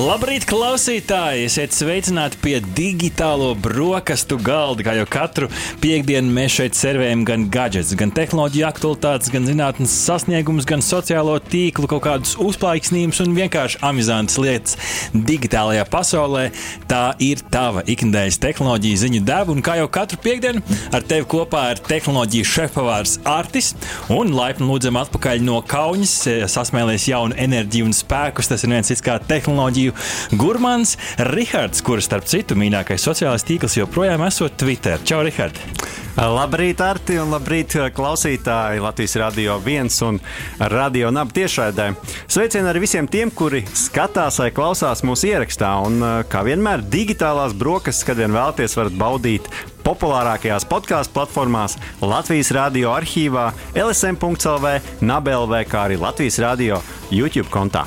Labrīt, klausītāji! Esiet sveicināti pie digitālo brokastu galda. Kā jau katru piekdienu mēs šeit servējam gan gadgets, gan tehnoloģiju aktualitātes, gan zinātnes sasniegumus, gan sociālo tīklu kaut kādus uzplaiksnījumus un vienkārši amizantas lietas digitālajā pasaulē. Tā ir tava ikdienas tehnoloģija ziņu deva, un kā jau katru piekdienu ar tevi kopā ir tehnoloģiju šefpavārs Artis un laipni lūdzam atpakaļ no Kaunas, sasmēlies jaunu enerģiju un spēkus. Tas ir viens cits kā tehnoloģija tehnoloģiju gurmans Rihards, kurš starp citu mīļākais sociālais tīkls joprojām esot Twitter. Čau, Rihard! Labrīt, Arti, un labrīt, klausītāji Latvijas Rādio 1 un Radio Naba tiešraidē. Sveicieni arī visiem tiem, kuri skatās vai klausās mūsu ierakstā. Un, kā vienmēr, digitālās brokastis, kad vien vēlaties, varat baudīt populārākajās podkāstu platformās, Latvijas Rādio arhīvā, LSM.CLV, NABLV, kā arī Latvijas Rādio YouTube kontā.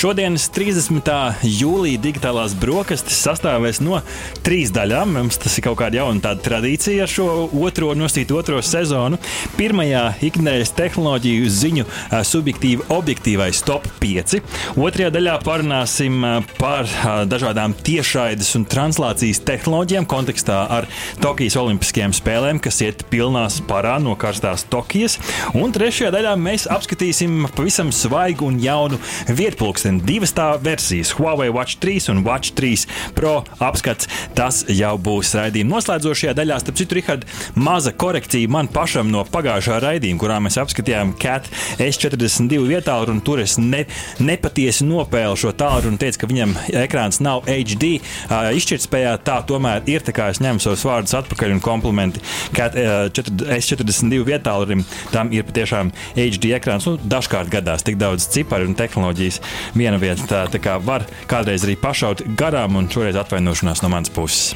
Šodienas 30. jūlijā digitālās brokastis sastāvēs no trīs daļām. Mums tas ir kaut kāda jauna tradīcija ar šo otro nosīt otro sezonu. Pirmajā ikdienas tehnoloģiju ziņu subjektīva objektīvais top 5. Otrajā daļā parunāsim par dažādām tiešraides un translācijas tehnoloģijām kontekstā ar Tokijas Olimpiskajām spēlēm, kas iet pilnā sparā no karstās Tokijas. Un trešajā daļā mēs apskatīsim pavisam svaigu un jaunu vietpulksteni divas tā versijas, Huawei Watch 3 un Watch 3 Pro apskats. Tas jau būs raidījuma noslēdzošajā daļā. Starp citu, Rihard, maza korekcija man pašam no pagājušā raidījuma, kurā mēs apskatījām CAT S42 vietālu, un tur es ne, nepatiesi nopēlu šo tālu un teicu, ka viņam ekrāns nav HD uh, izšķirtspējā. Tā tomēr ir tā kā es ņemu savus vārdus atpakaļ un komplimenti CAT uh, S42 vietālu. Tam ir patiešām HD ekrāns. Nu, dažkārt gadās tik daudz ciparu un tehnoloģijas viena vieta. Tā, tā kā var kādreiz arī pašaut garām, un šoreiz atvainošanās no manas puses.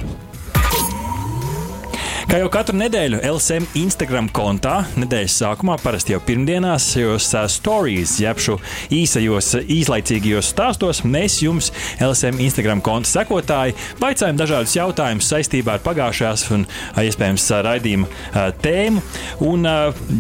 Kā jau katru nedēļu LSM Instagram kontā, nedēļas sākumā, parasti jau pirmdienās, uh, stories, jeb šo īsajos, īslaicīgajos stāstos, mēs jums, LSM Instagram konta sekotāji, vaicājam dažādus jautājumus saistībā ar pagājušās un iespējams raidījuma tēmu. Un,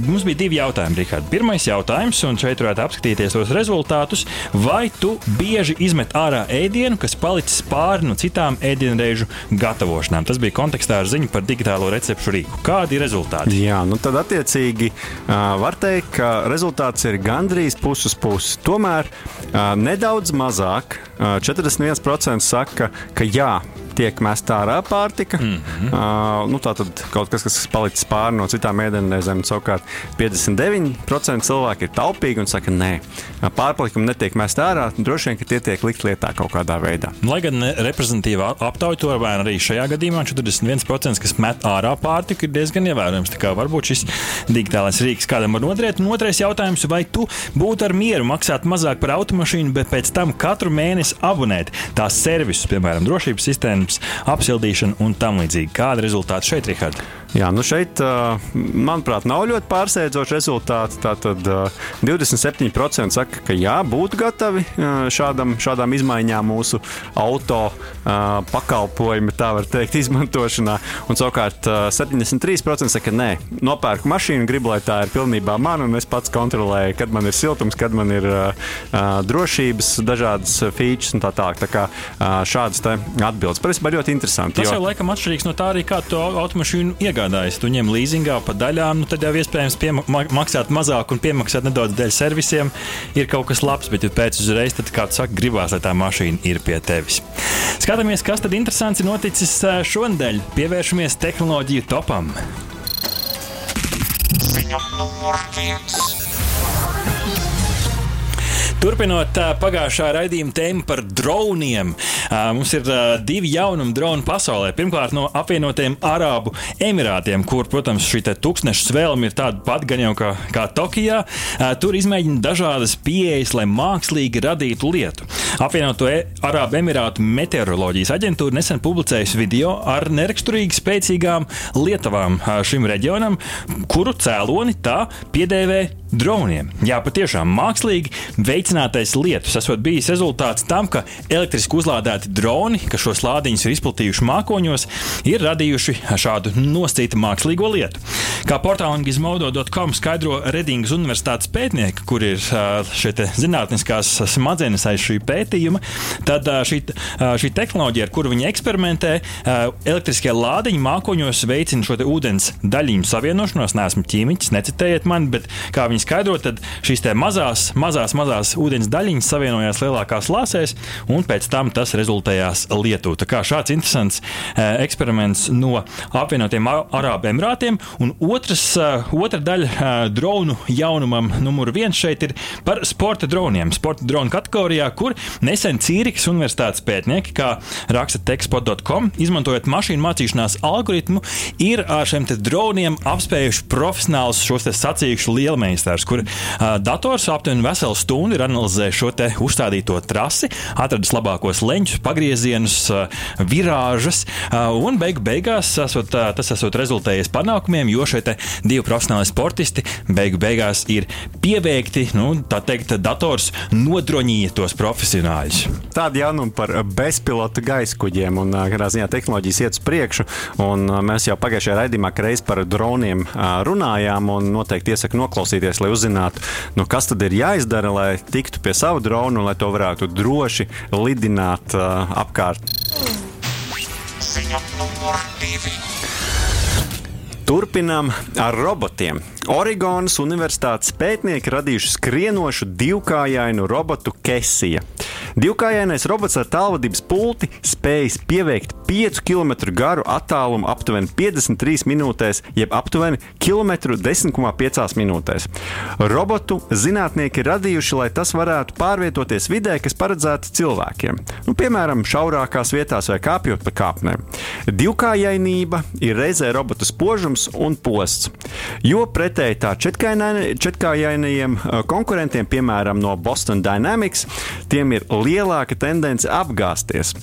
mums bija divi jautājumi, Rihard. Pirmais jautājums, un šeit varētu apskatīties tos rezultātus. Vai tu bieži izmet ārā ēdienu, kas palicis pāri no citām ēdienreizu gatavošanām? Tas bija kontekstā ar ziņu par digitālo recepšu rīku. Kādi ir rezultāti? Jā, nu tad attiecīgi var teikt, ka rezultāts ir gandrīz puses puses. Tomēr nedaudz mazāk, 41% saka, ka jā, tiek mesta ārā pārtika. Mm -hmm. uh, nu, tā tad kaut kas, kas palicis pāri no citām ēdienreizēm, savukārt 59% cilvēki ir taupīgi un saka, nē, pārpalikumi netiek mest ārā. Droši vien, ka tie tiek likt lietā kaut kādā veidā. Lai gan reprezentatīvā aptauja to vērā arī šajā gadījumā, 41% kas met ārā pārtiku, ir diezgan ievērojams. Tā kā varbūt šis digitālais rīks kādam var noderēt. Un otrais jautājums, vai tu būtu ar mieru maksāt mazāk par automašīnu, bet pēc tam katru mēnesi abonēt tās servisus, piemēram, drošības sistēmu ūdens apsildīšana un tam līdzīgi. Kāda rezultāti šeit, Rihard? Jā, nu šeit, manuprāt, nav ļoti pārsteidzoši rezultāti. Tātad 27% saka, ka jā, būtu gatavi šādam, šādām izmaiņām mūsu auto pakalpojumu, tā var teikt, izmantošanā. Un savukārt 73% saka, nē, nopērku mašīnu, gribu, lai tā ir pilnībā mana, un es pats kontrolēju, kad man ir siltums, kad man ir drošības, dažādas features un tā tālāk. Tā kā šādas atbildes. Principā ļoti interesanti. Tas jo... jau laikam atšķirīgs no tā arī, kā to automašīnu iegādāties iegādājies, tu ņem līzingā pa daļām, nu, tad jau iespējams maksāt mazāk un piemaksāt nedaudz dēļ servisiem. Ir kaut kas labs, bet ja pēc uzreiz, tad, kā tu saki, gribās, lai tā mašīna ir pie tevis. Skatāmies, kas tad interesants ir noticis šonadēļ. Pievēršamies tehnoloģiju topam. Ziņa numur viens. Turpinot pagājušā raidījuma tēmu par droniem, mums ir divi jaunumi dronu pasaulē. Pirmkārt, no apvienotiem Arābu Emirātiem, kur, protams, šī tūkstneša svēlme ir tāda pati gan jau kā, kā Tokijā. Tur izmēģina dažādas pieejas, lai mākslīgi radītu lietu. Apvienoto e Arābu Emirātu meteoroloģijas aģentūra nesen publicējusi video ar neraksturīgi spēcīgām lietavām šim reģionam, kuru cēloni tā piedēvē droniem. Jā, patiešām mākslīgi veicinātais lietus esot bijis rezultāts tam, ka elektriski izstrādāti droni, kas šos lādiņus ir izplatījuši mākoņos, ir radījuši šādu nosacītu mākslīgo lietu. Kā portālā gizmodo.com skaidro Redingas Universitātes pētnieki, kur ir šie zinātniskās smadzenes aiz šī pētījuma, tad šī, šī tehnoloģija, ar kuru viņi eksperimentē, elektriskie lādiņi mākoņos veicina šo ūdens daļiņu savienošanos. Nesmu ķīmiķis, necitējiet mani, bet kā viņi skaidro, tad šīs mazās, mazās, mazās ūdens daļiņas savienojās lielākās lāsēs, un pēc tam tas rezultējās Lietuvā. Tā kā šāds interesants eksperiments no apvienotiem Arābu Emirātiem, un otrs, otra daļa dronu jaunumam, numur viens šeit ir par sporta droniem. Sporta dronu kategorijā, kur nesen Cīrikas Universitātes pētnieki, kā raksta tekstpot.com, izmantojot mašīnu mācīšanās algoritmu, ir ar šiem droniem apspējuši profesionālus šos sacīkšu lielmeistarus, kur uh, dators aptuveni veselu stundu ir analizējis šo uzstādīto trasi, atradis labākos leņķus, pagriezienus, uh, virāžas, uh, un beigu beigās esot, uh, tas esot rezultējis panākumiem, jo šie divi profesionāli sportisti beigu beigās ir pieveikti, nu, tā teikt, dators nodroņīja tos profesionāļus. Tāda jaunuma par bezpilota gaisa kuģiem un kādā ziņā tehnoloģijas iet uz priekšu. Mēs jau pagājušajā raidījumā reiz par droniem runājām un noteikti iesaku noklausīties, lai uzzinātu, nu, kas tad ir jāizdara, lai tiktu pie sava drona un lai to varētu droši lidināt uh, apkārt. Turpinām ar robotiem. Oregonas Universitātes pētnieki radījuši skrienošu divkājainu robotu Kesija. Divkājainais robots ar tālvadības pulti spējas pieveikt 5 km garu attālumu aptuveni 53 minūtēs, jeb aptuveni 1,10,5 minūtēs. Robotu zinātnieki ir radījuši, lai tas varētu pārvietoties vidē, kas paredzēta cilvēkiem, nu, piemēram, šaurākās vietās vai kāpjot pa kāpnēm. Divkājainība ir reizē robota spožums un posts, jo pretēji tā četrkājainajiem konkurentiem, piemēram, no Boston Dynamics, tiem ir lielāka tendence apgāzties.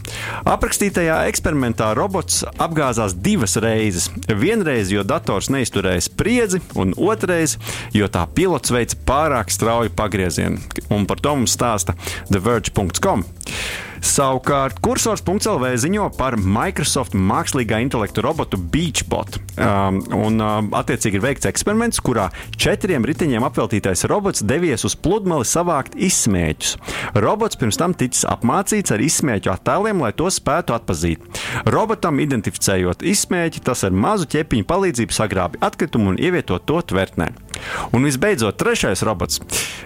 Aprakstītajā eksperimentā robots apgāzās divas reizes. Vienreiz, jo dators neizturēja spriedzi, un otrreiz, jo tā pilots veica pārāk strauju pagriezienu. Un par to mums stāsta TheVerge.com. Savukārt, kursors.CLV ziņo par Microsoft mākslīgā intelektu robotu Beachbot. Um, un, um, attiecīgi, ir veikts eksperiments, kurā četriem riteņiem apveltītais robots devies uz pludmali savākt izsmēķus. Robots pirms tam ticis apmācīts ar izsmēķu attēliem, lai tos spētu atpazīt. Robotam identificējot izsmēķi, tas ar mazu ķepiņu palīdzību sagrābi atkritumu un ievietot to tvertnē. Un visbeidzot, trešais robots.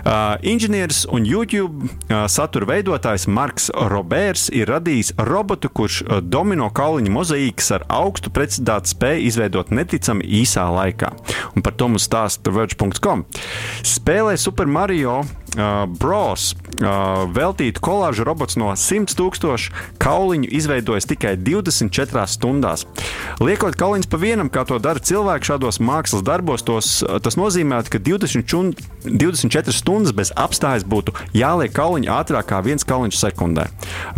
Uh, inženieris un YouTube uh, satura veidotājs Marks Roberts ir radījis robotu, kurš uh, domino kauliņu mozaīkas ar augstu precizitāti spēj izveidot neticami īsā laikā. Un par to mums stāsta Verge.com. Spēlē Super Mario uh, Bros. Uh, veltītu kolāžu robots no 100 tūkstošu kauliņu izveidojas tikai 24 stundās. Liekot kauliņus pa vienam, kā to dara cilvēki šādos mākslas darbos, tos, tas nozīmē, ka 20 čun, 24 stundas bez apstājas būtu jāliek kauliņi ātrāk kā viens kauliņš sekundē.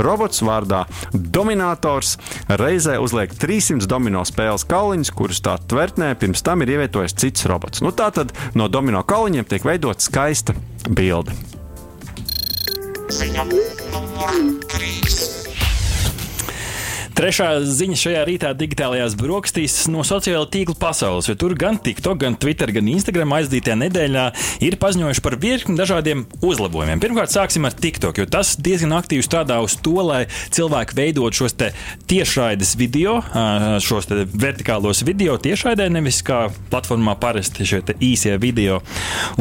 Robots vārdā Dominators reizē uzliek 300 domino spēles kauliņus, kurus tā tvertnē pirms tam ir ievietojis cits robots. Nu, tā tad no domino kauliņiem tiek veidota skaista bilde. Ziņa numur 3. Trešā ziņa šajā rītā digitālajās brokastīs no sociālā tīkla pasaules, jo tur gan TikTok, gan Twitter, gan Instagram aizdītajā nedēļā ir paziņojuši par virkni dažādiem uzlabojumiem. Pirmkārt, sāksim ar TikTok, jo tas diezgan aktīvi strādā uz to, lai cilvēki veidot šos tiešraides video, šos vertikālos video tiešraidē, nevis kā platformā parasti šie īsie video.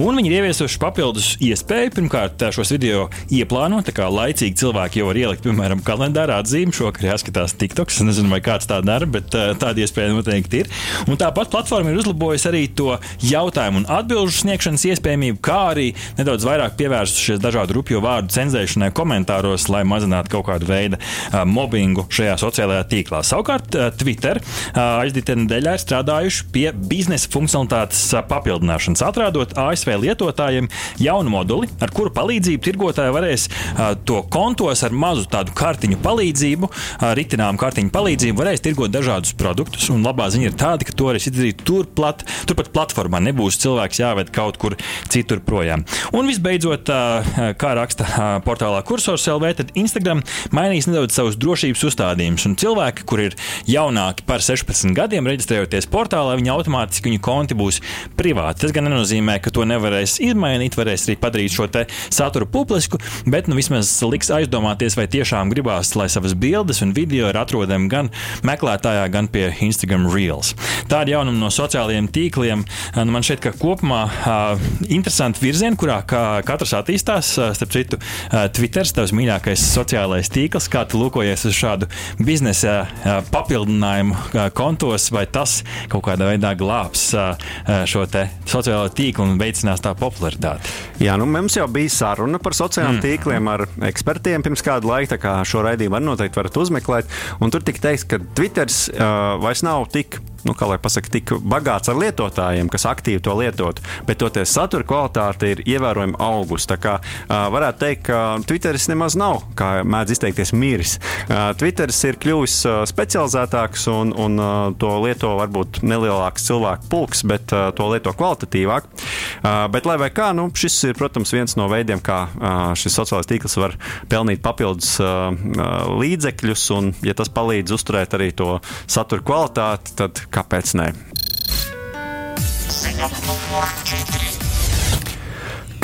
Un viņi ir ieviesuši papildus iespēju, pirmkārt, šos video ieplānot, tā kā laicīgi cilvēki jau var ielikt, piemēram, kalendārā atzīmi, šokar jāskatās TikTok. TikTok. Es nezinu, vai kāds tā dara, bet uh, tāda iespēja noteikti ir. Un tāpat platforma ir uzlabojusi arī to jautājumu un atbildžu sniegšanas iespējamību, kā arī nedaudz vairāk pievērsušies dažādu rupju vārdu cenzēšanai komentāros, lai mazinātu kaut kādu veidu uh, mobbingu šajā sociālajā tīklā. Savukārt uh, Twitter aizdītā nedēļā ir strādājuši pie biznesa funkcionalitātes papildināšanas, atrādot ASV lietotājiem jaunu moduli, ar kuru palīdzību tirgotāji varēs to kontos ar mazu tādu kartiņu palīdzību ritinām reklāmu kartiņu palīdzību varēs tirgot dažādus produktus. Un labā ziņa ir tāda, ka to varēs izdarīt turpat, turpat platformā. Nebūs cilvēks jāved kaut kur citur projām. Un visbeidzot, kā raksta portālā Cursors LV, tad Instagram mainīs nedaudz savus drošības uzstādījumus. Un cilvēki, kur ir jaunāki par 16 gadiem, reģistrējoties portālā, viņi automātiski viņu konti būs privāti. Tas gan nenozīmē, ka to nevarēs izmainīt, varēs arī padarīt šo saturu publisku, bet nu, vismaz liks aizdomāties, vai tiešām gribās, lai savas bildes un video ir atrodami gan meklētājā, gan pie Instagram Reels. Tāda jaunuma no sociālajiem tīkliem nu, man šķiet, ka kopumā uh, interesanti virzieni, kurā katrs attīstās. Uh, starp citu, uh, Twitter, tavs mīļākais sociālais tīkls, kā tu lūkojies uz šādu biznesa uh, papildinājumu uh, kontos, vai tas kaut kādā veidā glābs uh, šo sociālo tīklu un veicinās tā popularitāti? Jā, nu, mums jau bija saruna par sociālajiem mm. tīkliem ar ekspertiem pirms kāda laika, šo raidījumu arī noteikti varat uzmeklēt. Un tur tika teikts, ka Twitter uh, vairs nav tik nu, kā lai pasakā, tik bagāts ar lietotājiem, kas aktīvi to lietotu, bet toties satura kvalitāte ir ievērojami augusi. Tā kā uh, varētu teikt, ka Twitteris nemaz nav, kā mēdz izteikties, miris. Uh, Twitteris ir kļuvis uh, specializētāks un, un uh, to lieto varbūt nelielāks cilvēku pulks, bet uh, to lieto kvalitatīvāk. Uh, bet, lai kā, nu, šis ir, protams, viens no veidiem, kā uh, šis sociālais tīkls var pelnīt papildus uh, līdzekļus, un, ja tas palīdz uzturēt arī to satura kvalitāti, tad kāpēc ne? Ziņa numur 4.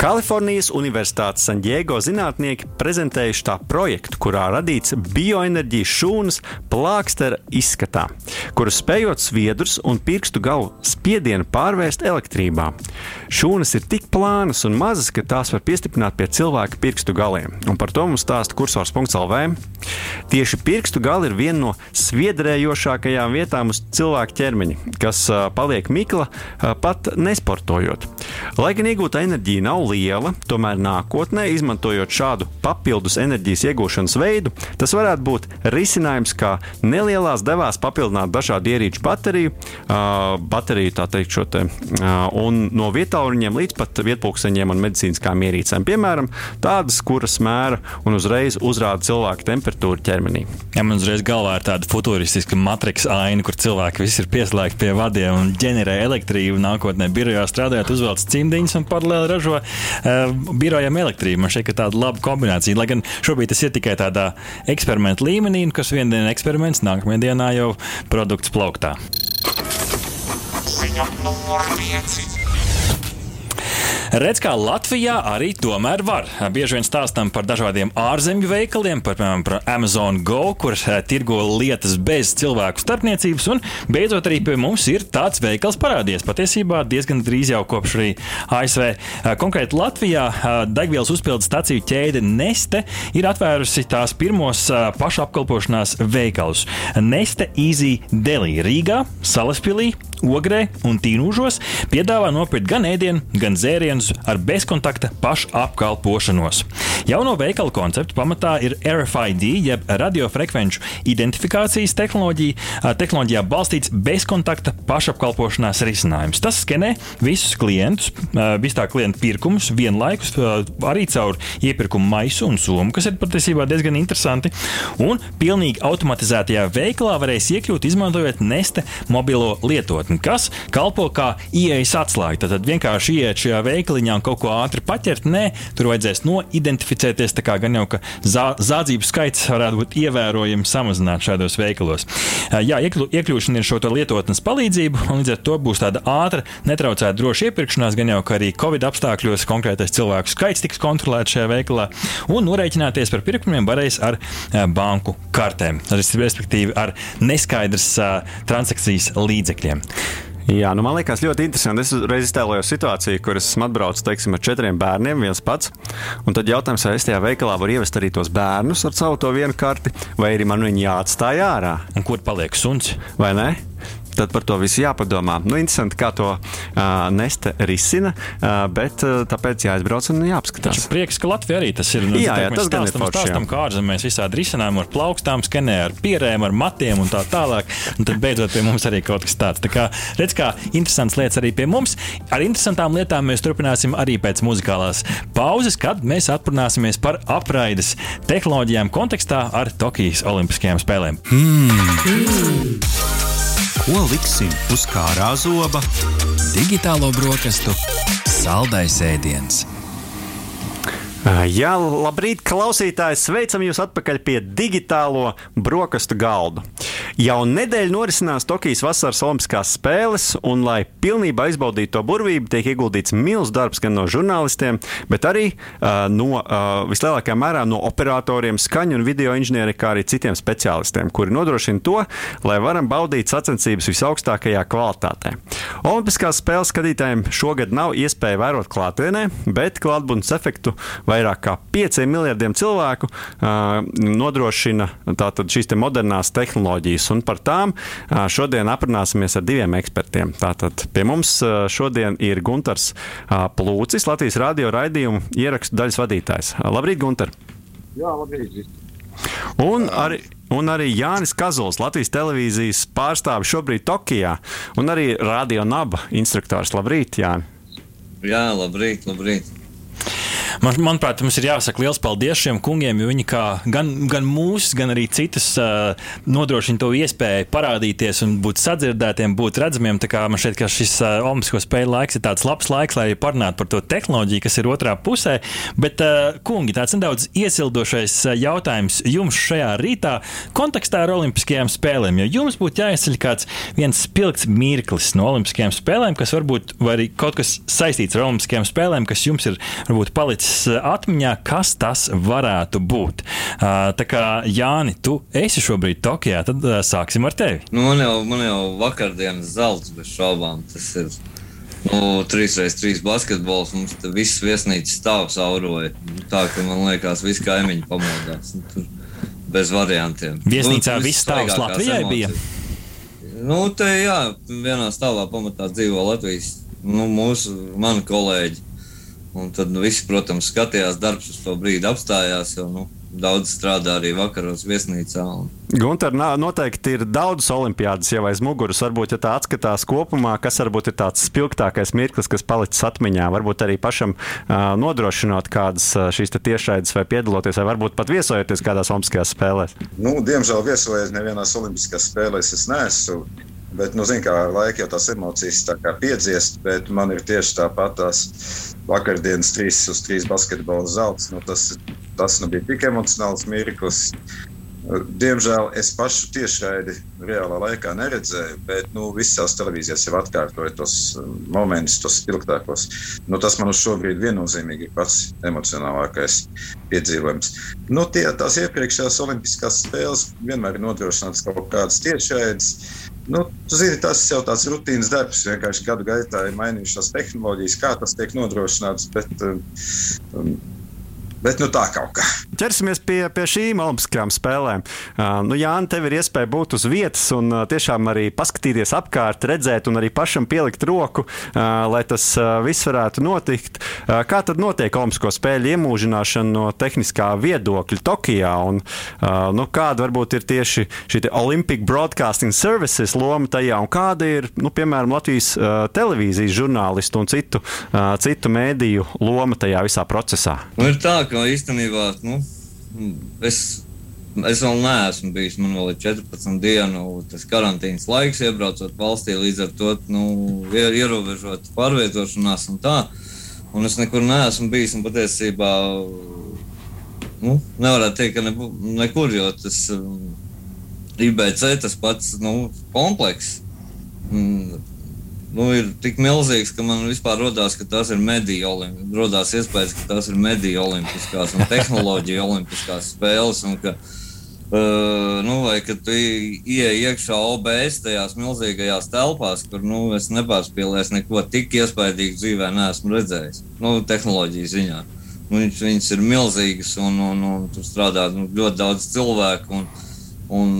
Kalifornijas Universitātes San Diego zinātnieki prezentējuši tā projektu, kurā radīts bioenerģijas šūnas plākstera izskatā, kuras spējot sviedrus un pirkstu galu spiedienu pārvērst elektrībā. Šūnas ir tik plānas un mazas, ka tās var piestiprināt pie cilvēka pirkstu galiem, un par to mums stāsta kursors.lv. Tieši pirkstu gali ir viena no sviedrējošākajām vietām uz cilvēka ķermeņa, kas paliek mikla pat nesportojot. Lai gan iegūta enerģija nav liela, tomēr nākotnē, izmantojot šādu papildus enerģijas iegūšanas veidu, tas varētu būt risinājums, kā nelielās devās papildināt dažādu ierīču bateriju, bateriju tā teikt, šo te, un no vietāluņiem līdz pat vietpulksteņiem un medicīniskām ierīcēm. Piemēram, tādas, kuras mēra un uzreiz uzrāda cilvēka temperatūru ķermenī. Ja man uzreiz galvā ir tāda futūristiska matriks aina, kur cilvēki visi ir pieslēgti pie vadiem un ģenerē elektrību. Nākotnē birojā strādājot, uzvelc cimdiņus un paralēli ražo uh, birojam elektrību. Man šķiet, ka tāda laba kombinācija. Lai gan šobrīd tas ir tikai tādā eksperimenta līmenī, kas vienā dienā eksperiments, nākamajā dienā jau produkts plauktā. Ziņa numur 5. Redz, kā Latvijā arī tomēr var. Bieži vien stāstām par dažādiem ārzemju veikaliem, par, piemēram, par Amazon Go, kur eh, tirgo lietas bez cilvēku starpniecības, un beidzot arī pie mums ir tāds veikals parādījies. Patiesībā diezgan drīz jau kopš arī ASV. Eh, konkrēti Latvijā eh, degvielas uzpildes staciju ķēde Neste ir atvērusi tās pirmos pašapkalpošanās veikalus. Neste Easy Deli Rīgā, Salaspilī, Ogrē un Tīnūžos piedāvā nopirkt gan ēdienu, gan dzērienus ar bezkontakta pašapkalpošanos. Jauno veikalu konceptu pamatā ir RFID, jeb radiofrekvenču identifikācijas tehnoloģija, tehnoloģijā balstīts bezkontakta pašapkalpošanās risinājums. Tas skenē visus klientus, visu tā klientu pirkumus vienlaikus, arī caur iepirkumu maisu un somu, kas ir patiesībā diezgan interesanti. Un pilnīgi automatizētajā veikalā varēs iekļūt, izmantojot Neste mobilo lietotni kas kalpo kā ieejas atslēga. Tad vienkārši ieiet šajā veikaliņā un kaut ko ātri paķert. Nē, tur vajadzēs noidentificēties. Tā kā gan jau ka zā, zādzību skaits varētu būt ievērojami samazināts šādos veikalos. Jā, iekļu, iekļūšana ir šo lietotnes palīdzību, un līdz ar to būs tāda ātra, netraucēta droša iepirkšanās, gan jau ka arī Covid apstākļos konkrētais cilvēku skaits tiks kontrolēts šajā veikalā, un norēķināties par pirkumiem varēs ar banku kartēm, respektīvi ar neskaidras transakcijas līdzekļiem. Jā, nu man liekas, ļoti interesanti. Es reiz iztēlojos situāciju, kur es esmu atbraucis teiksim, ar četriem bērniem, viens pats. Un tad jautājums, vai es tajā veikalā varu ievest arī tos bērnus ar savu to vienu karti, vai arī man viņi jāatstāj ārā. Un kur paliek suns? Vai ne? Tad par to visu jāpadomā. Nu, interesanti, kā to uh, Neste risina, uh, bet uh, tāpēc jāizbrauc un jāapskatās. Taču prieks, ka Latvija arī tas ir. Nu, jā, jā, tas gan ir forši. Stāstam, kā ārzemēs visādi risinājumi ar plaukstām, skenē ar pierēm, ar matiem un tā tālāk. Un tad beidzot pie mums arī kaut kas tāds. Tā kā redz, kā interesants lietas arī pie mums. Ar interesantām lietām mēs turpināsim arī pēc muzikālās pauzes, kad mēs aprunāsimies par apraides tehnoloģijām kontekstā ar Tokijas Olimpiskajām spēlēm. Hmm. Hmm. Ko liksim uz kārā zoba? Digitālo brokastu saldais ēdiens. Jā, labrīt, klausītāji! Sveicam jūs atpakaļ pie digitālo brokastu galda. Jau nedēļu norisinās Tokijas vasaras Olimpiskās spēles, un, lai pilnībā izbaudītu to burvību, tiek ieguldīts milzīgs darbs gan no žurnālistiem, bet arī uh, no uh, vislielākajā mērā no operatoriem, skaņu un video inženieri, kā arī citiem speciālistiem, kuri nodrošina to, lai varam baudīt sacensības visaugstākajā kvalitātē. Olimpiskās spēles skatītājiem šogad nav iespēja vērot klātienē, bet klātbūtnes efektu vairāk kā 5 miljardiem cilvēku uh, nodrošina šīs te modernās tehnoloģijas. Un par tām šodien aprunāsimies ar diviem ekspertiem. Tātad pie mums šodien ir Gunters Plūcis, Latvijas radio raidījumu ierakstu daļas vadītājs. Labrīt, Gunter! Jā, labrīt! Un arī, un arī Jānis Kazuls, Latvijas televīzijas pārstāvis šobrīd Tokijā, un arī radio naba instruktors. Labrīt, Jāni! Jā, labrīt, labrīt! Man, manuprāt, mums ir jāsaka liels paldies šiem kungiem, jo viņi gan, gan mūs, gan arī citus uh, nodrošina to iespēju parādīties un būt sadzirdētiem, būt redzamiem. Tā kā man šķiet, ka šis uh, Olimpisko spēļu laiks ir tāds labs laiks, lai parunātu par to tehnoloģiju, kas ir otrā pusē. Bet, uh, kungi, tāds nedaudz iesildošais jautājums jums šajā rītā kontekstā ar Olimpiskajām spēlēm. Jo jums būtu jāizceļ kāds viens spilgts mirklis no Olimpiskajām spēlēm, kas varbūt var arī kaut kas saistīts ar Olimpiskajām spēlēm, kas jums ir varbūt palicis palicis eh, atmiņā, kas tas varētu būt. Eh, tā kā Jāni, tu esi šobrīd Tokijā, tad eh, sāksim ar tevi. Nu, man, jau, man jau vakardienas zelts bez šaubām. Tas ir nu, 3x3 basketbols. Mums viss viesnīcas stāvs auroja. Tā ka man liekas, visi kaimiņi pamodās. Nu, tur bez variantiem. Viesnīcā nu, viss stāvs Latvijai emocijas. bija. Nu, te jā, vienā stāvā pamatā dzīvo Latvijas, nu, mūsu, mani kolēģi. Un tad nu, visi, protams, skatījās, darbs uz to brīdi apstājās. Jo, nu, daudz strādā arī vakaros viesnīcā. Un... Gunter, noteikti ir daudz olimpiādas jau aiz muguras. Varbūt, ja tā atskatās kopumā, kas varbūt ir tāds spilgtākais mirklis, kas palicis atmiņā, varbūt arī pašam uh, nodrošinot kādas šīs tiešraides vai piedaloties, vai varbūt pat viesojoties kādās olimpiskajās spēlēs. Nu, diemžēl viesojies nevienās olimpiskās spēlēs es neesmu. Bet, nu, zināmā mērā, laika jau tās emocijas piedziest, bet man ir tieši tāpat tās vakardienas 3 uz 3 basketbola zelts. Nu, tas, tas nu bija tik emocionāls mirklis. Diemžēl es pašu tiešraidi reālā laikā neredzēju, bet nu, visās televīzijās jau atkārtoja tos um, momentus, tos spilgtākos. Nu, tas man uz šo brīdi viennozīmīgi ir pats emocionālākais piedzīvojums. Nu, tie, tās iepriekšējās Olimpiskās spēles vienmēr ir nodrošināts kaut kādas tiešraides. Nu, zini, tas jau tāds rutīnas darbs. Vienkārši gadu gaitā ir mainījušās tehnoloģijas, kā tas tiek nodrošināts. Bet, um, Bet nu, tā kaut kā. Ķersimies pie, pie šīm Olimpiskajām spēlēm. Uh, nu, Jā, tev ir iespēja būt uz vietas un uh, tiešām arī paskatīties apkārt, redzēt un arī pašam pielikt roku, uh, lai tas uh, viss varētu notikt. Uh, kā tad notiek Olimpisko spēļu iemūžināšana no tehniskā viedokļa Tokijā? Un, uh, nu, kāda varbūt ir tieši šī Olympic Broadcasting Services loma tajā un kāda ir, nu, piemēram, Latvijas televīzijas žurnālistu un citu, citu mēdīju loma tajā visā procesā? Nu, ir tā, ka īstenībā nu, es, es vēl neesmu bijis. Man vēl ir 14 dienu karantīnas laiks, iebraucot valstī, līdz ar to nu, ierobežot pārvietošanās un tā. Un es nekur neesmu bijis un patiesībā nu, nevarētu teikt, ka nebu, nekur, jo tas um, IBC tas pats nu, komplekss. Nu, ir tik milzīgs, ka man vispār radās, ka tās ir mediju olimpiskās. Radās iespējas, ka tās ir mediju olimpiskās un tehnoloģiju olimpiskās spēles. Un ka, uh, nu, vai kad tu ieej iekšā OBS tajās milzīgajās telpās, kur nu, es nepārspīlēju neko tik iespaidīgu dzīvē, neesmu redzējis. Nu, tehnoloģiju ziņā. Nu, viņas, viņas ir milzīgas un, un, un tur strādā nu, ļoti daudz cilvēku. Un, un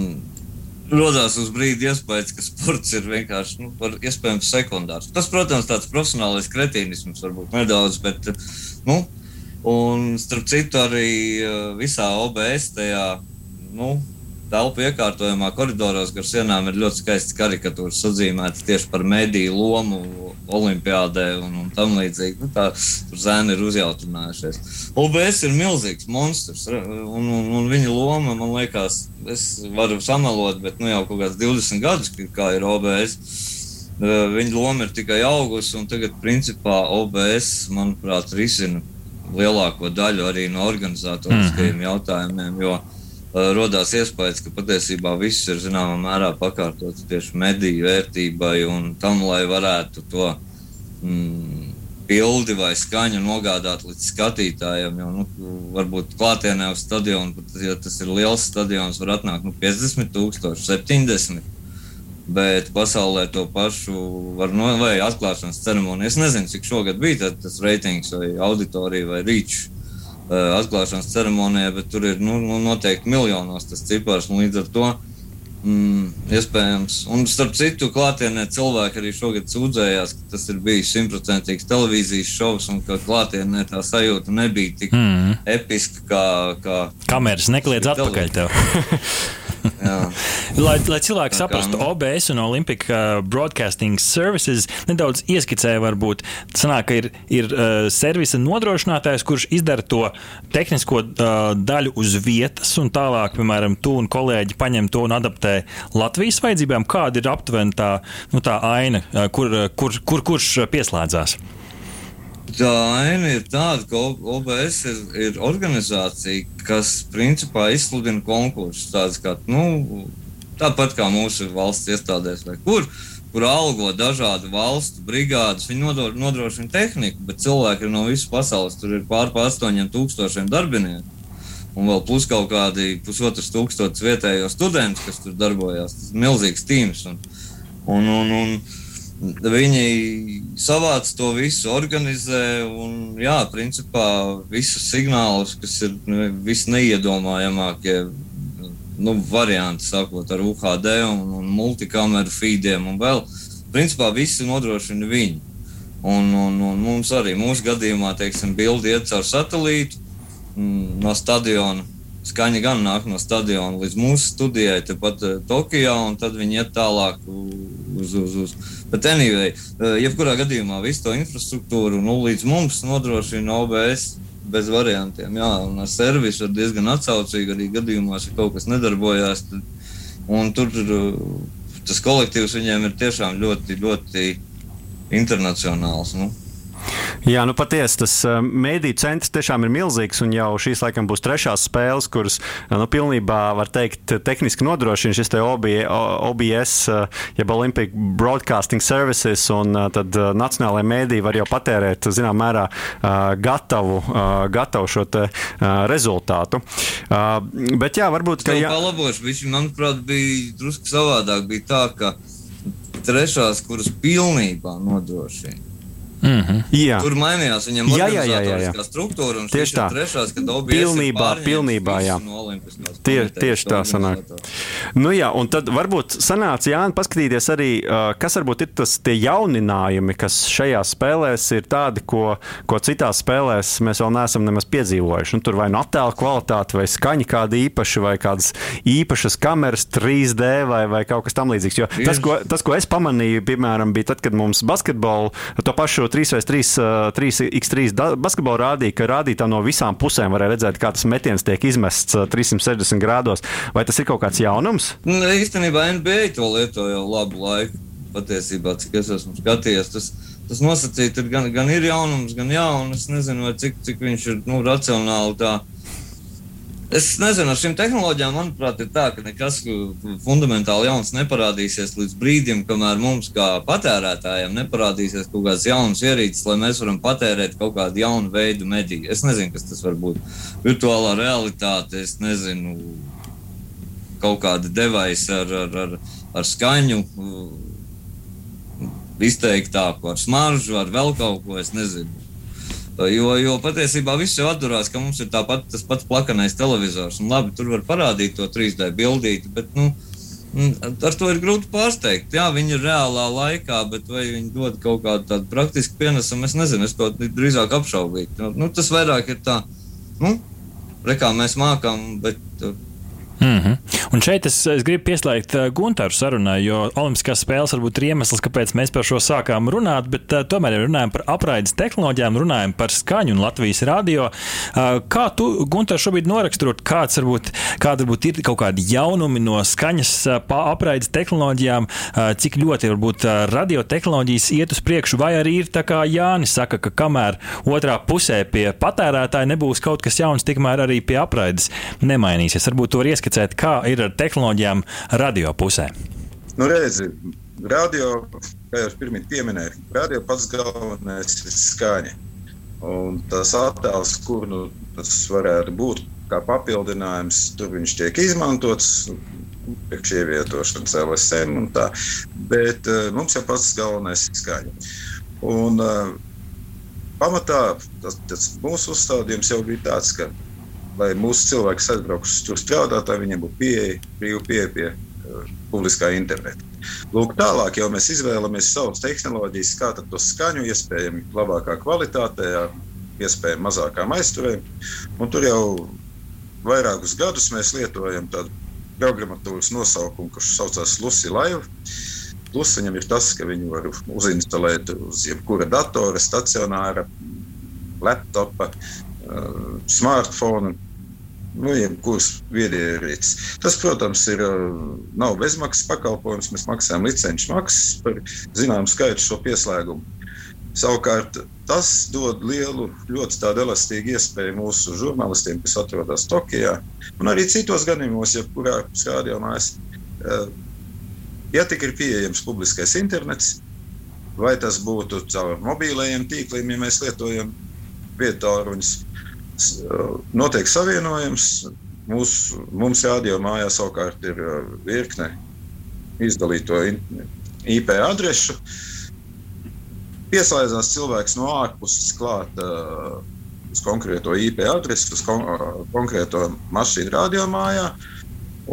Rodās uz brīdi iespējas, ka sports ir vienkārši nu, iespējams sekundārs. Tas, protams, tāds profesionālais kretīnisms varbūt nedaudz, bet, nu, un starp citu arī visā OBS tajā, nu, telpu iekārtojumā koridoros gar sienām ir ļoti skaistas karikatūras sadzīmētas tieši par mediju lomu Olimpijādē un, un tam līdzīgi. Nu, tā, tur zēni ir uzjautrinājušies. OBS ir milzīgs monstrs, un, un, un viņa loma, man liekas, es varu samalot, bet nu, jau kaut kāds 20 gadus, kā ir OBS. Viņa loma ir tikai augusi, un tagad, principā, OBS, manuprāt, risina lielāko daļu arī no organizatoriskajiem mm -hmm. jautājumiem. Jo, uh, Eh, radās iespējas, ka patiesībā viss ir zināmā mērā pakārtots tieši mediju vērtībai un tam, lai varētu to mm, bildi vai skaņu nogādāt līdz skatītājiem. Jo, nu, varbūt klātienē uz stadionu, pat ja tas ir liels stadions, var atnākt nu, 50, 000, 70. Bet pasaulē to pašu var no, vai atklāšanas ceremonija. Es nezinu, cik šogad bija tas reitings vai auditorija vai rīčs atklāšanas ceremonijā, bet tur ir nu, nu, noteikti miljonos tas cipars. Līdz ar to mm, iespējams, un starp citu, klātienē cilvēki arī šogad sūdzējās, ka tas ir bijis simtprocentīgs televīzijas šovs un ka klātienē tā sajūta nebija tik mm. episka kā. kā Kameras nekliedz atpakaļ tev. lai, lai cilvēki saprastu, nu. OBS un Olympic uh, Broadcasting Services nedaudz ieskicēja, varbūt sanāk, ka ir, ir uh, servisa nodrošinātājs, kurš izdara to tehnisko uh, daļu uz vietas, un tālāk, piemēram, tu un kolēģi paņem to un adaptē Latvijas vajadzībām. Kāda ir aptuveni tā, nu, tā aina, uh, kur, uh, kur, kur, kurš pieslēdzās? Tā aina ir tāda, ka OBS ir, ir organizācija, kas principā izsludina konkursus. Tāds kā, nu, tāpat kā mūsu valsts iestādēs, vai kur, kur algo dažādu valstu brigādes. Viņi nodro, nodrošina tehniku, bet cilvēki no visas pasaules. Tur ir pār 8000 darbinieku. Un vēl plus kaut kādi pusotras tūkstošas vietējo studentu, kas tur darbojas. Tas ir milzīgs tīms. Un, un, un, un, Viņi savāc to visu, organizē un, jā, principā visus signālus, kas ir nu, visneiedomājamākie nu, varianti, sākot ar UHD un, un multikameru feediem un vēl. Principā visi nodrošina viņi. Un, un, un mums arī mūsu gadījumā, teiksim, bildi iet caur satelītu mm, no stadiona skaņa gan nāk no stadiona līdz mūsu studijai, tepat uh, Tokijā, un tad viņi iet tālāk uz. uz, uz. Bet, anyway, uh, jebkurā gadījumā visu to infrastruktūru nu, līdz mums nodrošina OBS. Bez variantiem, jā, un ar servisu ir diezgan atsaucīgi arī gadījumos, ja kaut kas nedarbojās. Tad, tur uh, tas kolektīvs viņiem ir tiešām ļoti, ļoti internacionāls. Nu. Jā, nu patiesi tas uh, mēdīņu centrs tiešām ir milzīgs, un jau šīs laikam būs trešās spēles, kuras uh, nu, pilnībā, var teikt, tehniski nodrošina šis OBS, uh, jeb Olympic Broadcasting Services, un tad nacionālajie mēdīji var jau patērēt, zinām, mērā gatavu, gatavu šo te rezultātu. Bet jā, varbūt, ka. Jā, palabošu, viņš, manuprāt, bija drusku savādāk. Bija tā, ka trešās, kuras pilnībā nodrošina Mm -hmm. Tur mainījās jā, jā. struktūra. Tieši tā. Trešās, pilnībā, pilnībā, jā. No Tie, tieši tā sanāk. Nu jā, un tad varbūt sanāca Jāni paskatīties arī, kas varbūt ir tas tie jauninājumi, kas šajās spēlēs ir tādi, ko, ko citās spēlēs mēs vēl neesam nemaz piedzīvojuši. Un tur vai nu attēla kvalitāte, vai skaņa kāda īpaša, vai kādas īpašas kameras 3D vai, vai kaut kas tam līdzīgs. Jo tas ko, tas, ko es pamanīju, piemēram, bija tad, kad mums basketbolu to pašu 3x3, 3x3 basketbolu rādīja, ka rādītā no visām pusēm varēja redzēt, kā tas metiens tiek izmests 360 grādos. Vai tas ir kaut kāds jaunums? Nu, īstenībā NBA to lieto jau labu laiku. Patiesībā, cik es esmu skatījies, tas, tas nosacīti ir gan, gan ir jaunums, gan jā, un es nezinu, cik, cik viņš ir nu, racionāli tā Es nezinu, ar šīm tehnoloģijām, manuprāt, ir tā, ka nekas fundamentāli jauns neparādīsies līdz brīdim, kamēr mums, kā patērētājiem, neparādīsies kaut kāds jauns ierīcis, lai mēs varam patērēt kaut kādu jaunu veidu mediju. Es nezinu, kas tas var būt. Virtuālā realitāte, es nezinu, kaut kāda devaisa ar, ar, ar, ar skaņu izteiktāku, ar smaržu, ar vēl kaut ko. Es nezinu. Jo, jo patiesībā viss jau atturās, ka mums ir tāpat, tas pats plakanais televizors. Un, labi, tur var parādīt to 3D bildīti, bet nu, Ar to ir grūti pārsteigt. Jā, viņi ir reālā laikā, bet vai viņi dod kaut kādu tādu praktisku pienesumu, es nezinu. Es to drīzāk apšaubītu. Nu, nu, tas vairāk ir tā, nu, re, kā mēs mākam, bet Mm -hmm. Un šeit es, es gribu pieslēgt uh, Gunteru sarunai, jo Olimpiskās spēles varbūt ir iemesls, kāpēc mēs par šo sākām runāt, bet uh, tomēr ja runājam par apraides tehnoloģijām, runājam par skaņu un Latvijas radio. Uh, kā tu, Gunter, šobrīd noraksturot, kāds varbūt, kāda varbūt ir kaut kādi jaunumi no skaņas apraides tehnoloģijām, cik ļoti varbūt radiotehnoloģijas iet uz priekšu, vai arī ir tā kā Jānis saka, ka kamēr otrā pusē pie patērētāja nebūs kaut kas jauns, tikmēr arī pie apraides nemainīsies. Varbūt to var ieskatīt ieskicēt, kā ir ar tehnoloģijām radio pusē? Nu, redzi, radio, kā jau pirmie pieminēju, radio pats galvenais ir skaņa. Un tas attēls, kur nu, tas varētu būt kā papildinājums, tur viņš tiek izmantots. Priekš ievietošanas LSM un tā. Bet uh, mums jau pats galvenais ir skaņa. Un, uh, pamatā tas, tas mūsu uzstādījums jau bija tāds, ka lai mūsu cilvēks aizbrauktu tur strādāt, lai viņiem būtu pieeja, brīva pieeja pie uh, publiskā interneta. Lūk, tālāk jau mēs izvēlamies savas tehnoloģijas, kā to skaņu iespējami labākā kvalitātē, iespējami mazākām aizturēm. Un tur jau vairākus gadus mēs lietojam tādu programmatūras nosaukumu, kurš saucās Lucy Live. Plus viņam ir tas, ka viņu var uzinstalēt uz jebkura datora, stacionāra, laptopa, smartphone nu, jebkuras viedierīces. Tas, protams, ir, nav bezmaksas pakalpojums. Mēs maksājam licenču maksas par zināmu skaitu šo pieslēgumu. Savukārt, tas dod lielu, ļoti elastīgu iespēju mūsu žurnālistiem, kas atrodas Tokijā, un arī citos gadījumos, jebkurā rādījumās, ja tik ir pieejams publiskais internets, vai tas būtu caur mobilajiem tīkliem, ja mēs lietojam vietāruņus, notiek savienojums. Mūs, mums radio mājā savukārt ir virkne izdalīto IP adresu. Pieslēdzās cilvēks no ārpuses klāt uh, uz konkrēto IP adresi, uz kon konkrēto mašīnu radio mājā.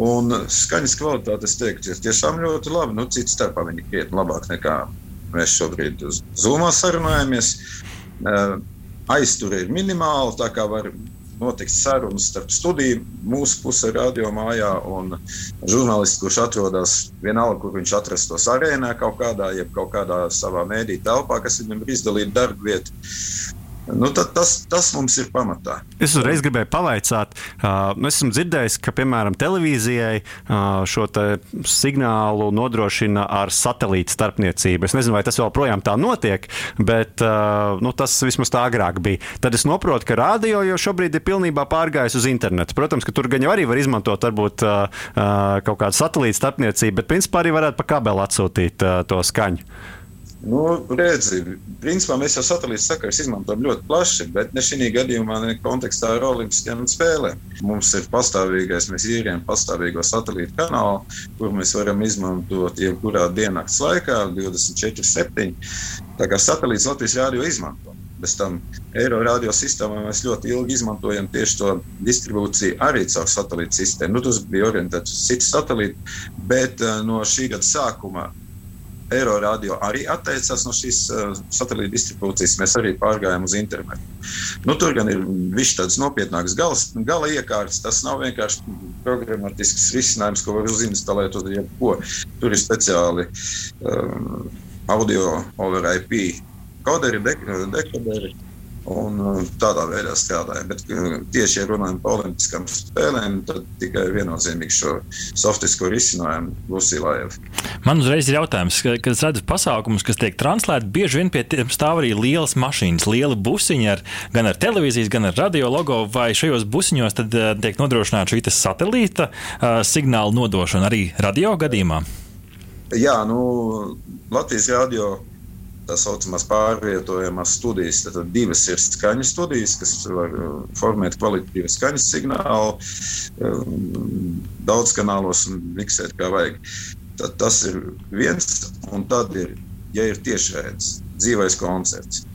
Un skaņas kvalitāte, es teiktu, ir tiešām ļoti laba. Nu, Cits starpā viņi krietni labāk nekā mēs šobrīd uz Zoomā sarunājamies. Uh, aizture ir minimāla, tā kā var notikt sarunas starp studiju, mūsu pusē, radio mājā un žurnālistu, kurš atrodas vienalga, kur viņš atrastos arēnā kaut kādā, jeb kaut kādā savā mēdī telpā, kas viņam ir izdalīta darba vieta. Nu, tas, tas mums ir pamatā. Es uzreiz gribēju pavaicāt, uh, nu, esmu dzirdējis, ka piemēram televīzijai uh, šo signālu nodrošina ar satelīta starpniecību. Es nezinu, vai tas joprojām tā notiek, bet uh, nu, tas vismaz tā agrāk bija. Tad es saprotu, ka radio jau šobrīd ir pilnībā pārgājis uz internetu. Protams, ka tur gan jau arī var izmantot varbūt, uh, kaut kādu satelīta starpniecību, bet principā arī varētu pa kabeli atsūtīt uh, to skaņu. Nu, redzi, principā mēs jau satelīta sakars izmantojam ļoti plaši, bet ne šī gadījumā, ne kontekstā ar Olimpiskajām spēlēm. Mums ir pastāvīgais, mēs īrējam pastāvīgo satelīta kanālu, kur mēs varam izmantot jebkurā diennakts laikā, 24-7. Tā kā satelīts Latvijas rādio izmanto. Bez tam Eiro radio sistēmā mēs ļoti ilgi izmantojam tieši to distribūciju arī caur satelīta sistēmu. Nu, tas bija orientēts uz citu satelītu, bet uh, no šī gada sākuma Eiro radio arī atteicās no šīs uh, satelīta distribūcijas. Mēs arī pārgājām uz internetu. Nu, tur gan ir viss tāds nopietnāks galas, gala iekārts. Tas nav vienkārši programmatisks risinājums, ko var uzinstalēt uz jebko. Tur ir speciāli um, audio over IP koderi, dekoderi. De Un uh, tādā veidā strādājam. Bet uh, tieši, ja runājam par olimpiskām spēlēm, tad tikai viennozīmīgi šo softisko risinājumu Lusīlājai. Man uzreiz ir jautājums, kad es redzu pasākumus, kas tiek translēti, bieži vien pie tiem stāv arī lielas mašīnas, liela busiņa ar, gan ar televīzijas, gan ar radio logo, vai šajos busiņos tad uh, tiek nodrošināta šī satelīta signāla nodošana arī radio gadījumā? Jā, nu, Latvijas radio tā saucamās pārvietojamās studijas. Tad divas ir skaņas studijas, kas var uh, formēt kvalitatīvu skaņas signālu, um, daudz kanālos un miksēt kā vajag. Tad tas ir viens, un tad ir, ja ir tiešraides, dzīvais koncerts.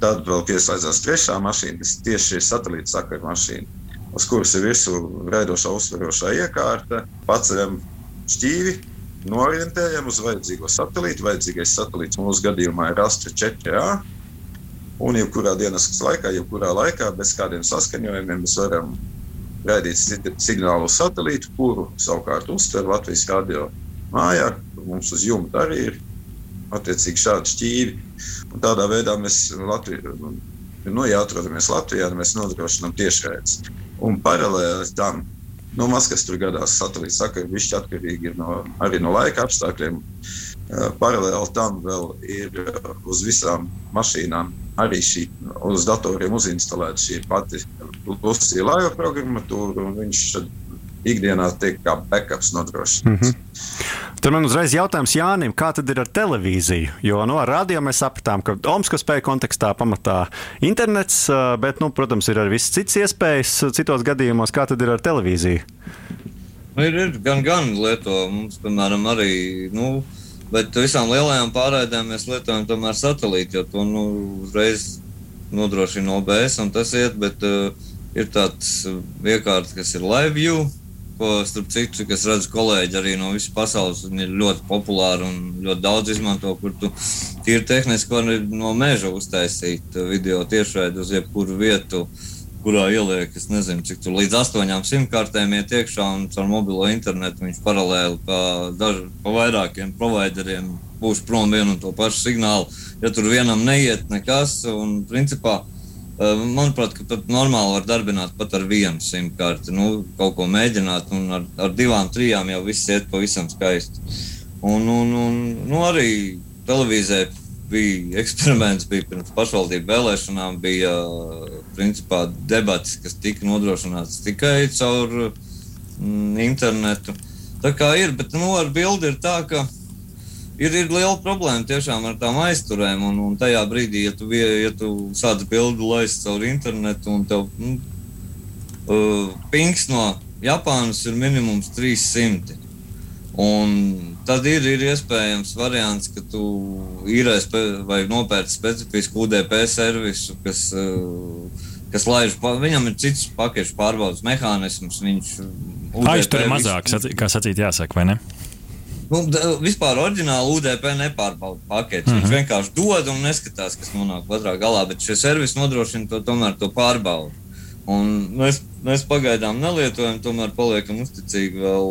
Tad vēl pieslēdzās trešā mašīna, kas tieši ir satelīta sakaru mašīna, uz kuras ir virsū raidošā uzsverošā iekārta. Paceļam šķīvi, norientējam uz vajadzīgo satelītu. Vajadzīgais satelīts mūsu gadījumā ir Astra 4A. Un jebkurā dienas laikā, jebkurā laikā, bez kādiem saskaņojumiem, mēs varam raidīt signālu uz satelītu, kuru savukārt uztver Latvijas radio mājā. Mums uz jumta arī ir attiecīgi šādi šķīvi. Un tādā veidā mēs Latviju, nu, ja atrodamies Latvijā, mēs nodrošinām tiešraides. Un paralēli tam Nu, maz kas tur gadās, satelīts saka, ka viņš atkarīgi ir no, arī no laika apstākļiem. Paralēli tam vēl ir uz visām mašīnām, arī šī, uz datoriem uzinstalēta šī pati Lucija laiva programmatūra, un viņš ikdienā tiek kā backups nodrošināts. Mm -hmm. Tur man uzreiz jautājums Jānim, kā tad ir ar televīziju? Jo no nu, radio mēs sapratām, ka Omaska spēja kontekstā pamatā internets, bet, nu, protams, ir arī viss cits iespējas citos gadījumos. Kā tad ir ar televīziju? Nu, ir, ir gan, gan lieto mums, piemēram, arī. Nu, Bet visām lielajām pārraidēm mēs lietojam tomēr satelītu, jo to nu, uzreiz nodrošina OBS un tas iet. Bet uh, ir tāds iekārts, kas ir live view, ko, starp citu, kas redz kolēģi arī no visas pasaules, ir ļoti populāri un ļoti daudz izmanto, kur tu tīri tehniski vari no meža uztaisīt video tiešraidi uz jebkuru vietu. Kurā ieliek, es nezinu, cik tur līdz astoņām simtkartēm iet iekšā un caur mobilo internetu viņš paralēli pa, daž, pa vairākiem provideriem būs prom vienu un to pašu signālu. Ja tur vienam neiet nekas, un principā Manuprāt, ka normāli var darbināt pat ar vienu simtkarti. Nu, kaut ko mēģināt, un ar, ar divām, trijām jau viss iet pavisam skaisti. Un, un, un nu, arī televīzē bija eksperiments, bija pirms pašvaldību vēlēšanām, bija principā debatas, kas tika nodrošināts tikai caur mm, internetu. Tā kā ir, bet nu, ar bildi ir tā, ka ir, ir liela problēma tiešām ar tām aizturēm. Un, un tajā brīdī, ja tu, ja tu sāc bildi laist caur internetu un tev nu, uh, pings no Japānas ir minimums 300. Un tad ir, ir iespējams variants, ka tu īrēs vai nopērci specifisku UDP servisu, kas, uh, kas laiž, viņam ir cits pakešu pārbaudas mehānisms. Viņš aiztur mazāk, kā sacīt, jāsaka, vai ne? Nu, vispār oriģināli UDP nepārbauda paketu. Mm -hmm. Viņš mhm. vienkārši dod un neskatās, kas nonāk otrā galā, bet šie servisi nodrošina to tomēr to pārbaudu. Un mēs, mēs pagaidām nelietojam, tomēr paliekam uzticīgi vēl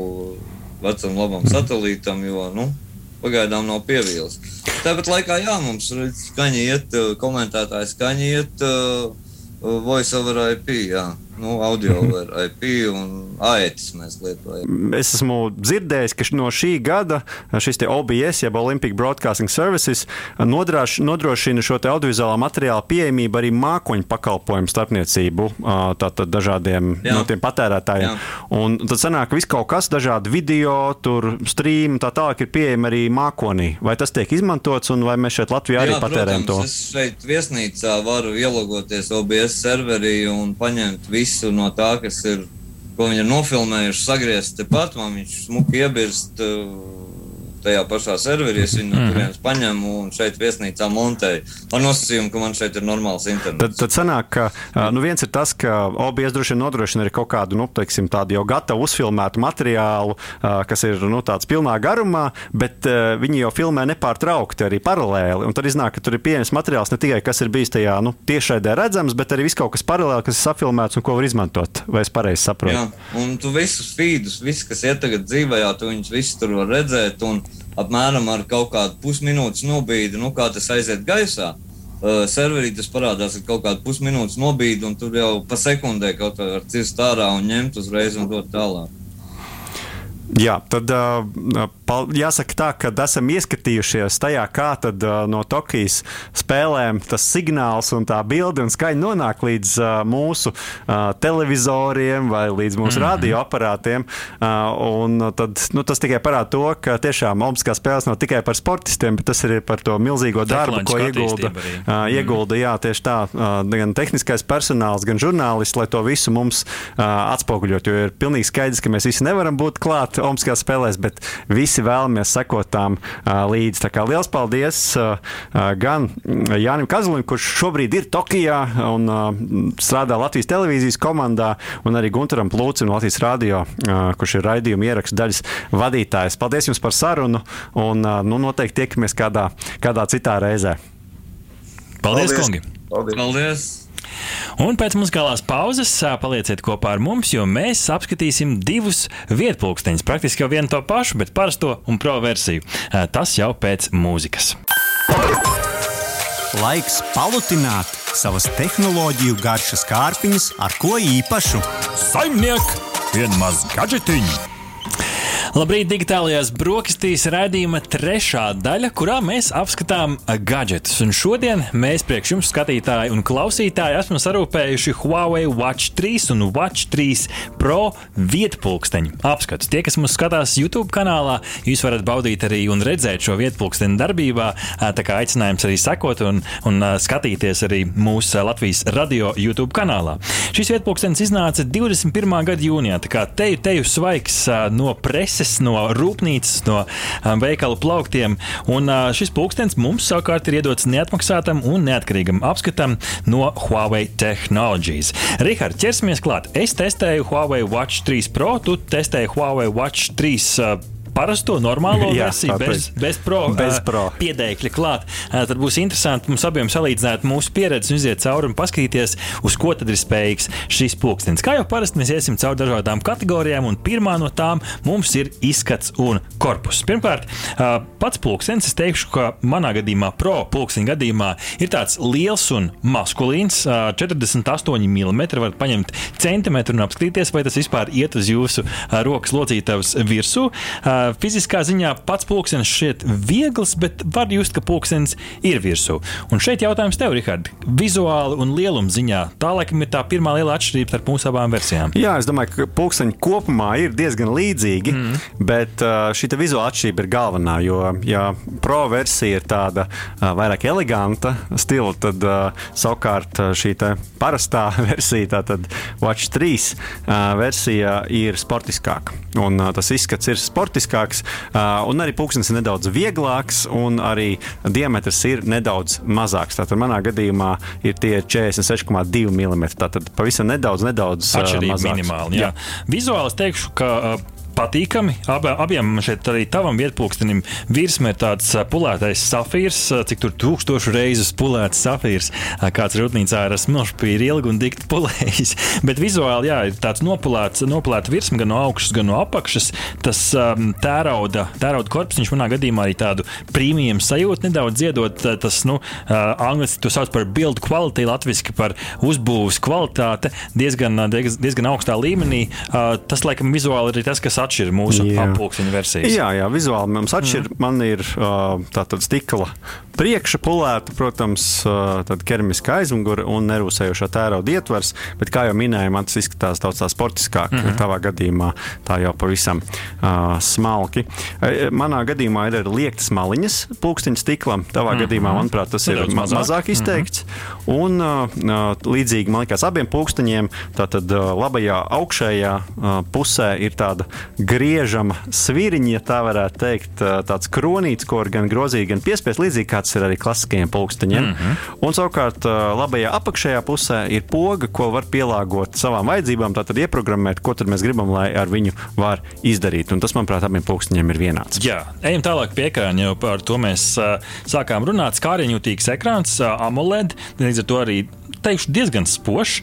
vecam labam satelītam, jo nu, pagaidām nav pievīles. Tāpat laikā, jā, mums skaņa iet, komentētāji skaņa iet uh, voice over IP. Jā nu, audio mhm. ar IP un AETS mēs lietojam. Es esmu dzirdējis, ka no šī gada šis OBS, jeb Olympic Broadcasting Services, nodroš, nodrošina šo audiovizuālā materiāla pieejamību arī mākoņu pakalpojumu starpniecību tātad dažādiem Jā. no tiem patērētājiem. Jā. Un tad sanāk, viss kaut kas, dažādi video, tur stream, tā tālāk ir pieejami arī mākonī. Vai tas tiek izmantots un vai mēs šeit Latvijā arī Jā, patērējam protams, to? Es šeit viesnīcā varu ielogoties OBS serverī un paņemt visu visu no tā, kas ir, ko viņi ir nofilmējuši, sagriezt tepat, man viņš smuki iebirst. Uh, tajā pašā serverī. Es viņu no mhm. turienes paņemu un šeit viesnīcā montēju. Ar nosacījumu, ka man šeit ir normāls internets. Tad, tad sanāk, ka nu viens ir tas, ka OBS droši vien nodrošina arī kaut kādu, nu, teiksim, tādu jau gatavu uzfilmētu materiālu, kas ir, nu, tāds pilnā garumā, bet viņi jau filmē nepārtraukti arī paralēli. Un tad iznāk, ka tur ir pieejams materiāls ne tikai, kas ir bijis tajā, nu, tiešraidē redzams, bet arī viss kaut kas paralēli, kas ir safilmēts un ko var izmantot. Vai es pareizi saprotu? Jā, un tu visus feedus, viss, kas iet tagad dzīvē, tu viņus visus tur var redzēt. Un apmēram ar kaut kādu pusminūtes nobīdi, nu, kā tas aiziet gaisā. Uh, serverī tas parādās ar kaut kādu pusminūtes nobīdi, un tur jau pa sekundē kaut kā var cirst ārā un ņemt uzreiz un dot tālāk. Jā, tad jāsaka tā, ka esam ieskatījušies tajā, kā tad, no Tokijas spēlēm tas signāls un tā bilde un skaņa nonāk līdz mūsu televizoriem vai līdz mūsu mm radioaparātiem. Uh, tad, nu, tas tikai parāda to, ka tiešām Olimpiskās spēles nav tikai par sportistiem, bet tas ir par to milzīgo darbu, ko iegulda, uh, iegulda jā, tieši tā, gan tehniskais personāls, gan žurnālisti, lai to visu mums atspoguļot. Jo ir pilnīgi skaidrs, ka mēs visi nevaram būt klāt Olimpiskajās spēlēs, bet visi vēlamies sekot tām līdzi. Tā kā liels paldies gan Jānim Kazalim, kurš šobrīd ir Tokijā un strādā Latvijas televīzijas komandā, un arī Gunteram Plūcim no Latvijas radio, kurš ir raidījuma ierakstu daļas vadītājs. Paldies jums par sarunu un nu, noteikti tiekamies kādā, kādā citā reizē. Paldies, Paldies. kungi! Paldies! Paldies. Un pēc muzikālās pauzes palieciet kopā ar mums, jo mēs apskatīsim divus vietpunkteņus. Praktiski jau vienu to pašu, bet parasto un pro versiju. Tas jau pēc mūzikas. Laiks palutināt savas tehnoloģiju garšas kārpiņas ar ko īpašu. Saimniek, vienmaz gadžetiņu! Labrīt, digitālajās brokastīs raidījuma trešā daļa, kurā mēs apskatām gadgetus. Un šodien mēs priekš jums, skatītāji un klausītāji, esam sarūpējuši Huawei Watch 3 un Watch 3 Pro vietpulksteņu apskatus. Tie, kas mūs skatās YouTube kanālā, jūs varat baudīt arī un redzēt šo vietpulksteni darbībā. Tā kā aicinājums arī sekot un, un skatīties arī mūsu Latvijas radio YouTube kanālā. Šis vietpulkstenis iznāca 21. gada jūnijā, tā kā te ir teju svaigs no preses preces, no rūpnīcas, no um, veikalu plauktiem. Un uh, šis pulkstenis mums savukārt ir iedots neatmaksātam un neatkarīgam apskatam no Huawei Technologies. Rihards, ķersimies klāt. Es testēju Huawei Watch 3 Pro, tu testēji Huawei Watch 3 uh, parasto, normālo Jā, versiju, bez, bez pro, bez pro. Uh, piedēkļa klāt. Uh, tad būs interesanti mums abiem salīdzināt mūsu pieredzi iziet cauri un paskatīties, uz ko tad ir spējīgs šis pulkstenis. Kā jau parasti mēs iesim cauri dažādām kategorijām, un pirmā no tām mums ir izskats un korpus. Pirmkārt, uh, pats pulkstenis, es teikšu, ka manā gadījumā, pro pulksteņa gadījumā, ir tāds liels un maskulīns, 48 mm. Varat paņemt centimetru un apskatīties, vai tas vispār iet uz jūsu rokas locītavas virsū fiziskā ziņā pats pulkstenis šķiet viegls, bet var just, ka pulkstenis ir virsū. Un šeit jautājums tev, Rihard, vizuāli un lieluma ziņā. Tā laikam ir tā pirmā liela atšķirība starp mūsu abām versijām. Jā, es domāju, ka pulksteņi kopumā ir diezgan līdzīgi, mm. bet šī vizuāla atšķirība ir galvenā. Jo, ja pro versija ir tāda vairāk eleganta stila, tad savukārt šī parastā versija, tātad Watch 3 versija, ir sportiskāka. Un tas izskats ir sportiskāks būtiskāks, un arī pulkstenis ir nedaudz vieglāks, un arī diametrs ir nedaudz mazāks. Tātad manā gadījumā ir tie 46,2 mm. Tātad pavisam nedaudz, nedaudz atšķirīgi minimāli. Jā. Jā. Vizuāli es teikšu, ka patīkami. Ab, abiem šeit arī tavam vietpūkstenim virsmē ir tāds pulētais safīrs, cik tur tūkstošu reizes pulēts safīrs. Kāds rūpnīcā ir smilšpīri ilgi un dikti pulējis. Bet vizuāli, jā, ir tāds nopulēts, nopulēta virsma gan no augšas, gan no apakšas. Tas um, tērauda, tērauda korpusiņš manā gadījumā arī tādu prīmiju sajūtu nedaudz dziedot. Tas, nu, uh, angliski to sauc par build quality, latviski par uzbūves kvalitāte diezgan, diezgan augstā līmenī. Uh, tas, laikam, vizuāli ir tas, kas atšķiras mūsu apgūšanas versijas. Jā, jā, vizuāli mums atšķiras. Mm. Man ir tāda stikla priekša pulēta, protams, tad keramiska aizmugure un nerūsējošā tērauda ietvers, bet, kā jau minēju, man tas izskatās daudz sportiskāk. Mm -hmm. Tavā gadījumā tā jau pavisam uh, smalki. Manā gadījumā ir arī liektas maliņas pulksteņa stiklam. Tavā mm -hmm. gadījumā, manuprāt, tas Nedaudz ir ma mazāk, mazāk izteikts. Mm -hmm. Un uh, līdzīgi, man liekas, abiem pulksteņiem, tātad uh, labajā augšējā uh, pusē ir tāda griežama sviriņa, ja tā varētu teikt, tāds kronītis, ko var gan grozīt, gan piespiest, līdzīgi kā tas ir arī klasiskajiem pulksteņiem. Mm -hmm. Un savukārt labajā apakšējā pusē ir poga, ko var pielāgot savām vajadzībām, tātad ieprogrammēt, ko mēs gribam, lai ar viņu var izdarīt. Un tas, manuprāt, abiem pulksteņiem ir vienāds. Jā, ejam tālāk pie ekrāna, jau par to mēs uh, sākām runāt. Skāriņjutīgs ekrāns, uh, AMOLED, līdz ar to arī teikšu, diezgan spožs.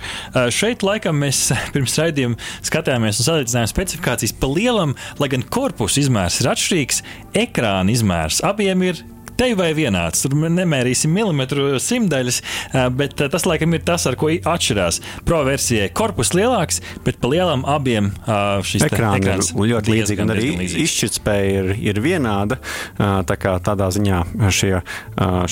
Šeit laikam mēs pirms raidījuma skatījāmies un salīdzinājām specifikācijas pa lielam, lai gan korpusa izmērs ir atšķirīgs, ekrāna izmērs abiem ir te vai vienāds. Tur nemērīsim milimetru simtaļas, bet tas laikam ir tas, ar ko atšķirās. Pro versijai korpus lielāks, bet pa lielam abiem šis Ekrāni ekrāns ir ļoti līdzīgi. Un arī izšķirtspēja ir, ir vienāda. Tā kā tādā ziņā šie,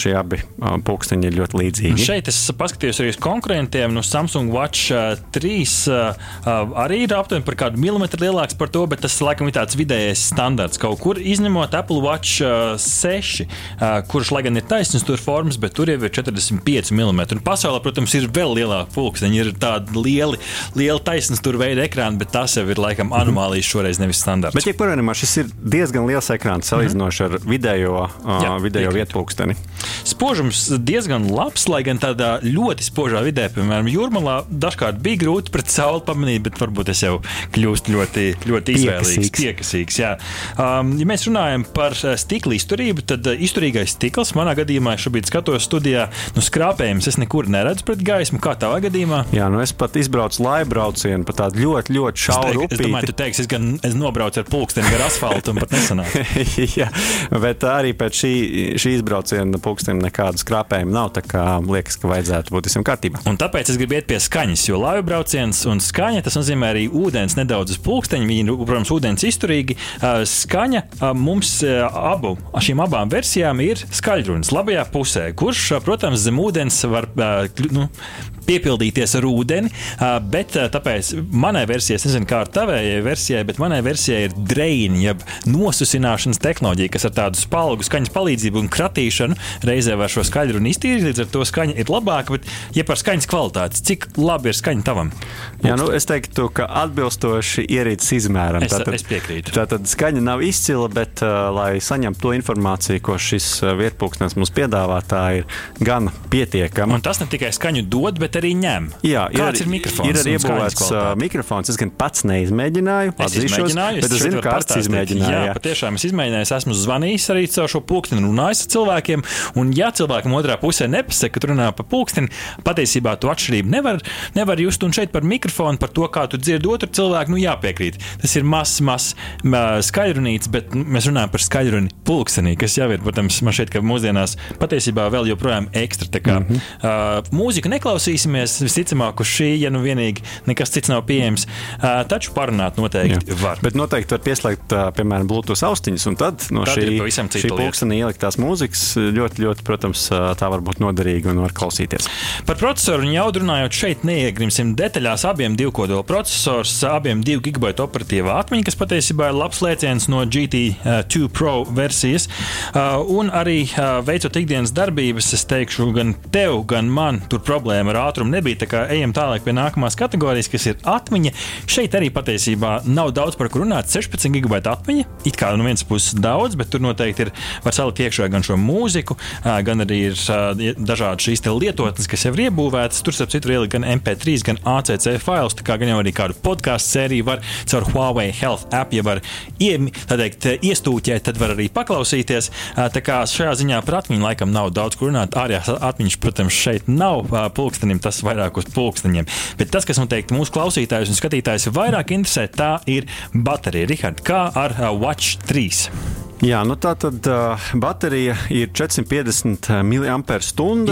šie abi pulksteņi ir ļoti līdzīgi. Šeit es paskatījos arī uz konkurentiem. Nu, Samsung Watch 3 arī ir aptuveni par kādu milimetru lielāks par to, bet tas laikam ir tāds vidējais standarts kaut kur, izņemot Apple Watch 6 kurš, lai gan ir taisnīgs tur formas, bet tur jau ir 45 mm. Un pasaulē, protams, ir vēl lielāka pulksteņa. Ir tādi lieli, lieli taisnīgs tur veida ekrāni, bet tas jau ir laikam mhm. anomālijas šoreiz nevis standarts. Bet, ja kurā šis ir diezgan liels ekrāns salīdzinoši ar vidējo, uh, vidējo vietu pulksteni. Spožums diezgan labs, lai gan tādā ļoti spožā vidē, piemēram, jūrmalā, dažkārt bija grūti pret sauli pamanīt, bet varbūt es jau kļūstu ļoti, ļoti izvēlīgs, piekasīgs. Jā. Um, ja mēs runājam par stikla izturību, tad izturīgais stikls manā gadījumā, šobrīd skatos studijā, nu skrāpējums es nekur neredzu pret gaismu. Kā tavā gadījumā? Jā, nu es pat izbraucu laivu braucienu pa tādu ļoti, ļoti šauru upīti. Es domāju, tu teiksi, es gan es nobraucu ar pulksteni gar asfaltu un pat nesanācu. Jā, bet arī pēc šī, šī izbrauciena pulkstenim nekādu skrāpējumu nav. Tā kā liekas, ka vajadzētu būt visam kārtībā. Un tāpēc es gribu iet pie skaņas, jo laivu brauciens un skaņa tas nozīmē arī ūdens nedaudz uz pulksteņa. Viņi, protams, ūdens izturīgi. Skaņa mums abu, šīm abām versijām ir skaļrunis. Labajā pusē, kurš, protams, zem ūdens var nu, piepildīties ar ūdeni. Bet tāpēc manai versijai, es nezinu, kā ar tavējai versijai, bet manai versijai ir dreini, jeb nosusināšanas tehnoloģija, kas ar tādu spalgu skaņas palīdzību un kratīšanu reizē var šo skaļru un iztīrīt. Līdz ar to skaņa ir labāka, bet ja par skaņas kvalitāti, cik labi ir skaņa tavam? Jā, nu, es teiktu, ka atbilstoši ierīces izmēram. Es, tātad, es piekrītu. Tātad skaņa nav izcila, bet, uh, lai saņemtu to informāciju, ko šis vietpunkts mums piedāvā, tā ir gan pietiekama. Un tas ne tikai skaņu dod, bet bet arī ņem. Jā, ir, Kāds ir mikrofons? Ir arī iebūvēts uh, mikrofons. Es gan pats neizmēģināju, izmēģināju, bet es zinu, ka kāds izmēģināja. Jā, jā, patiešām es izmēģināju, es esmu zvanījis arī caur šo pulksteni un runājis ar cilvēkiem. Un, ja cilvēkam otrā pusē nepasaka, ka runā par pulksteni, patiesībā to atšķirību nevar, nevar just. Un šeit par mikrofonu, par to, kā tu dzirdi otru cilvēku, nu jāpiekrīt. Tas ir mazs, mazs skaļrunīts, bet mēs runājam par skaļruni pulkstenī, kas jau ir, protams, man šeit, ka mūsdienās patiesībā vēl joprojām ekstra. Tā kā mm -hmm. uh, mūziku neklausīs klausīsimies. Visticamāk, uz šī, ja nu vienīgi nekas cits nav pieejams, taču parunāt noteikti Jā. var. Bet noteikti var pieslēgt, piemēram, Bluetooth austiņas, un tad no tad šī, šī pulkstenī ieliktās mūzikas ļoti, ļoti, protams, tā var būt noderīga un var klausīties. Par procesoru jau runājot, šeit neiegrimsim detaļās. Abiem divu kodolu procesors, abiem 2 gigabaitu operatīvā atmiņa, kas patiesībā ir labs lēciens no GT2 Pro versijas. Un arī veicot ikdienas darbības, es teikšu, gan tev, gan man tur problēma ar ātrumu nebija. Tā kā ejam tālāk pie nākamās kategorijas, kas ir atmiņa. Šeit arī patiesībā nav daudz par ko runāt. 16 gigabaita atmiņa. It kā no vienas puses daudz, bet tur noteikti ir var salikt iekšā gan šo mūziku, gan arī ir dažādas šīs lietotnes, kas jau ir iebūvētas. Tur, starp citu, ir gan MP3, gan ACC fails. Tā kā gan jau arī kādu podkāstu sēriju var caur Huawei Health app, ja var teikt, iestūķēt, tad var arī paklausīties. Tā kā šajā ziņā par atmiņu laikam nav daudz ko runāt. Ārējās atmiņas, protams, šeit nav pulkstenim tas vairāk uz pulksteņiem. Bet tas, kas noteikti mūsu klausītājus un skatītājus vairāk interesē, tā ir baterija. Rihard, kā ar uh, Watch 3? Jā, nu tā tad uh, baterija ir 450 mAh.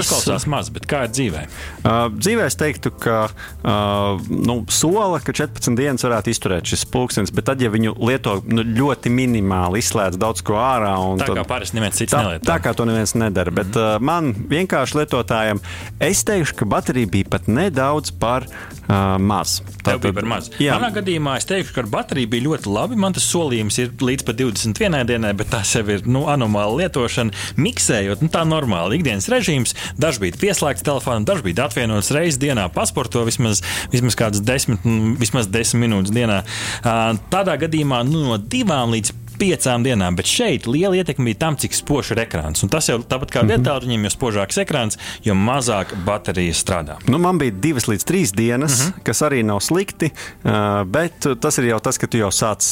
Izklausās maz, bet kā ir dzīvē? Uh, dzīvē es teiktu, ka uh, nu, sola, ka 14 dienas varētu izturēt šis pulkstenis, bet tad, ja viņu lieto nu, ļoti minimāli, izslēdz daudz ko ārā. Tā tad, kā parasti neviens cits tā, nelieto. Tā kā to neviens nedara. Mm -hmm. Bet uh, man vienkārši lietotājiem, es teikšu, ka baterija bija pat nedaudz par uh, maz. Tā bija par maz. Jā. Manā gadījumā es teikšu, ka ar bateriju bija ļoti labi. Man tas solījums ir līdz pat 21 dienai bet tā sev ir nu, anomāla lietošana. Miksējot, nu, tā normāli ikdienas režīms, dažs bija pieslēgts telefonam, dažs bija atvienots reizes dienā, pasporto vismaz, vismaz kādas desmit, vismaz desmit minūtes dienā. Tādā gadījumā nu, no divām līdz piecām dienām, bet šeit liela ietekme bija tam, cik spožs ir ekrāns. Un tas jau tāpat kā mm -hmm. vietāluņiem, jo spožāks ekrāns, jo mazāk baterija strādā. Nu, man bija divas līdz trīs dienas, mm -hmm. kas arī nav slikti, bet tas ir jau tas, ka tu jau sāc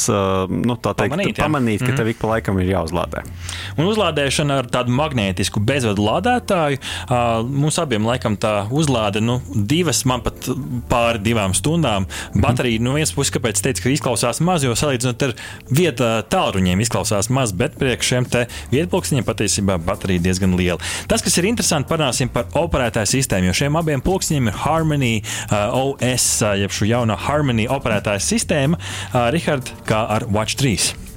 nu, teikt, pamanīt, pamanīt ka mm -hmm. tev ik pa laikam ir jāuzlādē. Un uzlādēšana ar tādu magnētisku bezvadu lādētāju mums abiem laikam tā uzlāde nu, divas, man pat pāri divām stundām. Mhm. Baterija mm -hmm. no vienas puses, kāpēc teicu, ka izklausās maz, jo salīdzinot ar vietu tālruņa viņiem izklausās maz, bet priekš šiem vietpunktiņiem patiesībā baterija diezgan liela. Tas, kas ir interesanti, parunāsim par operētāju sistēmu, jo šiem abiem pulksteņiem ir Harmony uh, OS, uh, jeb šī jaunā Harmony operētāja sistēma, uh, Richard, kā ar Watch 3.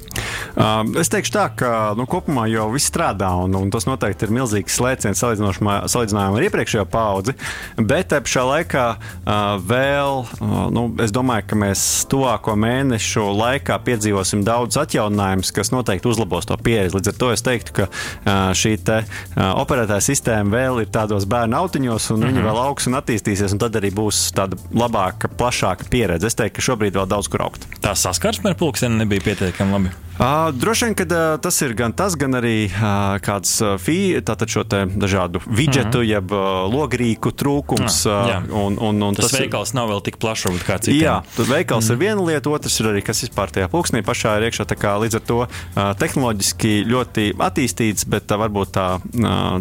Uh, es teikšu tā, ka nu, kopumā jau viss strādā, un, un tas noteikti ir milzīgs slēdziens salīdzinājumā ar iepriekšējo paudzi. Bet te pašā laikā uh, vēl, uh, nu, es domāju, ka mēs tuvāko mēnešu laikā piedzīvosim daudz atjauninājumus, kas noteikti uzlabos to pieredzi. Līdz ar to es teiktu, ka uh, šī te, operētāja sistēma vēl ir tādos bērnu autiņos, un mm -hmm. viņa vēl augs un attīstīsies, un tad arī būs tāda labāka, plašāka pieredze. Es teiktu, ka šobrīd vēl daudz kur augt. Tā saskarsme ar pulksteni nebija pietiekami labi. Uh, droši vien, ka uh, tas ir gan tas, gan arī uh, kāds fī, šo dažādu vidžetu, mm -hmm. jeb logrīku trūkums. Uh, jā. un, un, un tas, tas veikals nav vēl tik plašs, varbūt kā cits. Jā, tad veikals mm -hmm. ir viena lieta, otrs ir arī, kas vispār tajā pulksnī pašā ir iekšā. Kā, līdz ar to tehnoloģiski ļoti attīstīts, bet varbūt tā,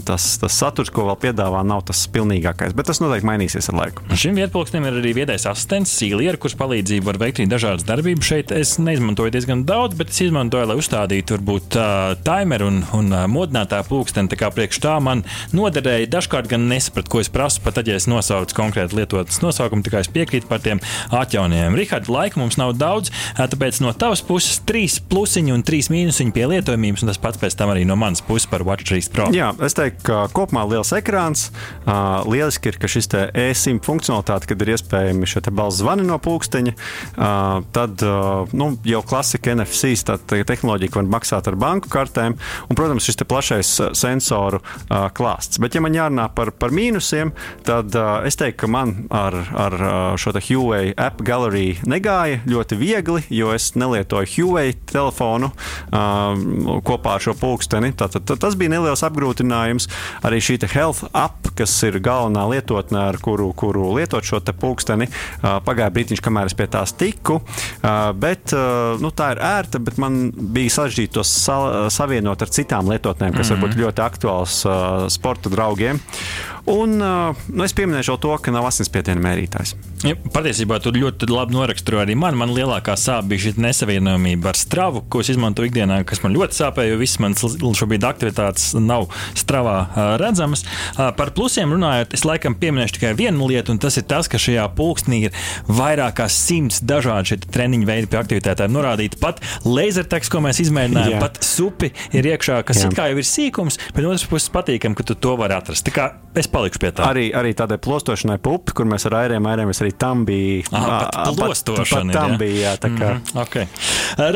tas, tas saturs, ko vēl piedāvā, nav tas pilnīgākais. Bet tas noteikti mainīsies ar laiku. Un šim vietpulksnim ir arī viedais asistents, Sīliera, kurš palīdzību var veikt dažādas darbības. Šeit es neizmantoju diezgan daudz, bet es izmantoju izmantoju, lai uzstādītu varbūt uh, timeru un, un uh, modinātāju pulksteni. Tā kā priekš tā man noderēja. Dažkārt gan nesapratu, ko es prasu, pat tad, ja es nosaucu konkrēti lietotnes nosaukumu, tikai es piekrītu par tiem atjaunojumiem. Rihards, laika mums nav daudz, tāpēc no tavas puses trīs plusiņi un trīs mīnusiņi pie lietojumības, un tas pats pēc tam arī no manas puses par Watch 3 Pro. Jā, es teiktu, ka kopumā liels ekrāns. Uh, lieliski ir, ka šis e-sim funkcionalitāte, kad ir iespējami šie balss zvani no pulksteņa, uh, tad uh, nu, jau klasika NFC, tad tehnoloģija, ko var maksāt ar banku kartēm, un, protams, šis plašais uh, sensoru uh, klāsts. Bet, ja man jārunā par, par mīnusiem, tad uh, es teiktu, ka man ar, ar uh, šo Huawei App Gallery negāja ļoti viegli, jo es nelietoju Huawei telefonu uh, kopā ar šo pulksteni. Tātad, tā, tas bija neliels apgrūtinājums. Arī šī Health App, kas ir galvenā lietotne, ar kuru, kuru lietot šo pulksteni, uh, pagāja brīdiņš, kamēr es pie tās tiku. Uh, bet, uh, nu, tā ir ērta, bet man bija sarežģīti to sa savienot ar citām lietotnēm, kas mm -hmm. varbūt ļoti aktuāls uh, sporta draugiem. Un nu, es pieminēšu to, ka nav asinsspiediena mērītājs. Ja, patiesībā tur ļoti labi noraksturo arī man. Man lielākā sāpe bija šī nesavienojamība ar stravu, ko es izmantoju ikdienā, kas man ļoti sāpēja, jo visas manas šobrīd aktivitātes nav stravā redzamas. Par plusiem runājot, es laikam pieminēšu tikai vienu lietu, un tas ir tas, ka šajā pulkstenī ir vairāk kā simts dažādi treniņu veidi pie aktivitātēm norādīti. Pat laserteks, ko mēs izmēģinājām, Jā. pat supi ir iekšā, kas Jā. it kā jau ir sīkums, bet no otras puses patīkam, ka tu to vari atrast. Tā kā es palikšu pie tā. Arī, arī tādai plostošanai pupi, kur mēs ar airiem, airiem arī tam bija. Ah, pat plostošana. Pat, pat tam bija, jā, tā kā. Mm, -hmm. okay.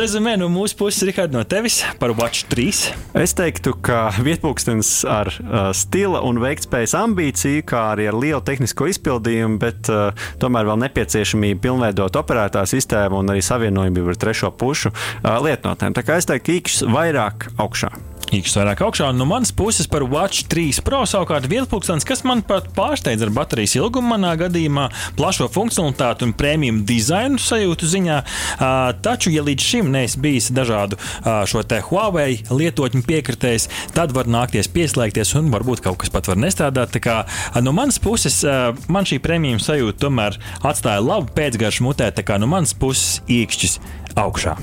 Rezumē no mūsu puses, Rihard, no tevis par Watch 3. Es teiktu, ka vietpūkstens ar uh, stila un veiktspējas ambīciju, kā arī ar lielu tehnisko izpildījumu, bet uh, tomēr vēl nepieciešamību pilnveidot operētā sistēmu un arī savienojumību ar trešo pušu uh, lietotnēm. Tā kā es teiktu, īkšķis vairāk augšā. Īkšķis vairāk augšā, no manas puses par Watch 3 Pro savukārt vietpūkstens, kas man pat pārsteidz ar baterijas ilgumu manā gadījumā, plašo funkcionalitāti un prēmiju dizainu sajūtu ziņā. Uh, taču, ja līdz šim neesmu bijis dažādu uh, šo te Huawei lietotņu piekritējis, tad var nākties pieslēgties un varbūt kaut kas pat var nestrādāt. Tā kā uh, no manas puses uh, man šī prēmiju sajūta tomēr atstāja labu pēcgaršu mutē, tā kā no manas puses īkšķis augšā.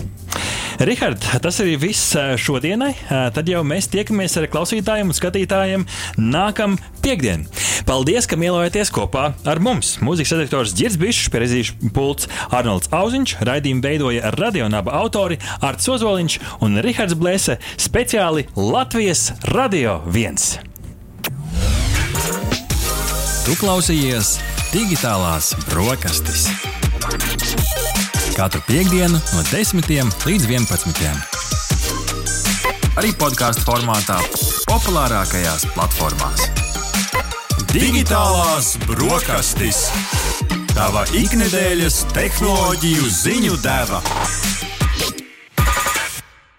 Rihard, tas arī viss šodienai. Tad jau mēs tiekamies ar klausītājiem un skatītājiem nākamā piekdienā. Paldies, ka mielojāties kopā ar mums. Mūzikas redaktors Girds Bišs, prezīšu pults Arnolds Auziņš, raidījumu veidoja radionāba autori Arts Ozoliņš un Rihards Blēse speciāli Latvijas Radio 1. Tu klausījies digitālās brokastis katru piekdienu no 10 līdz 11. Arī podkāstu formātā, populārākajās platformās. Digitālās brokastis. Tava ikdienas tehnoloģiju ziņu deva.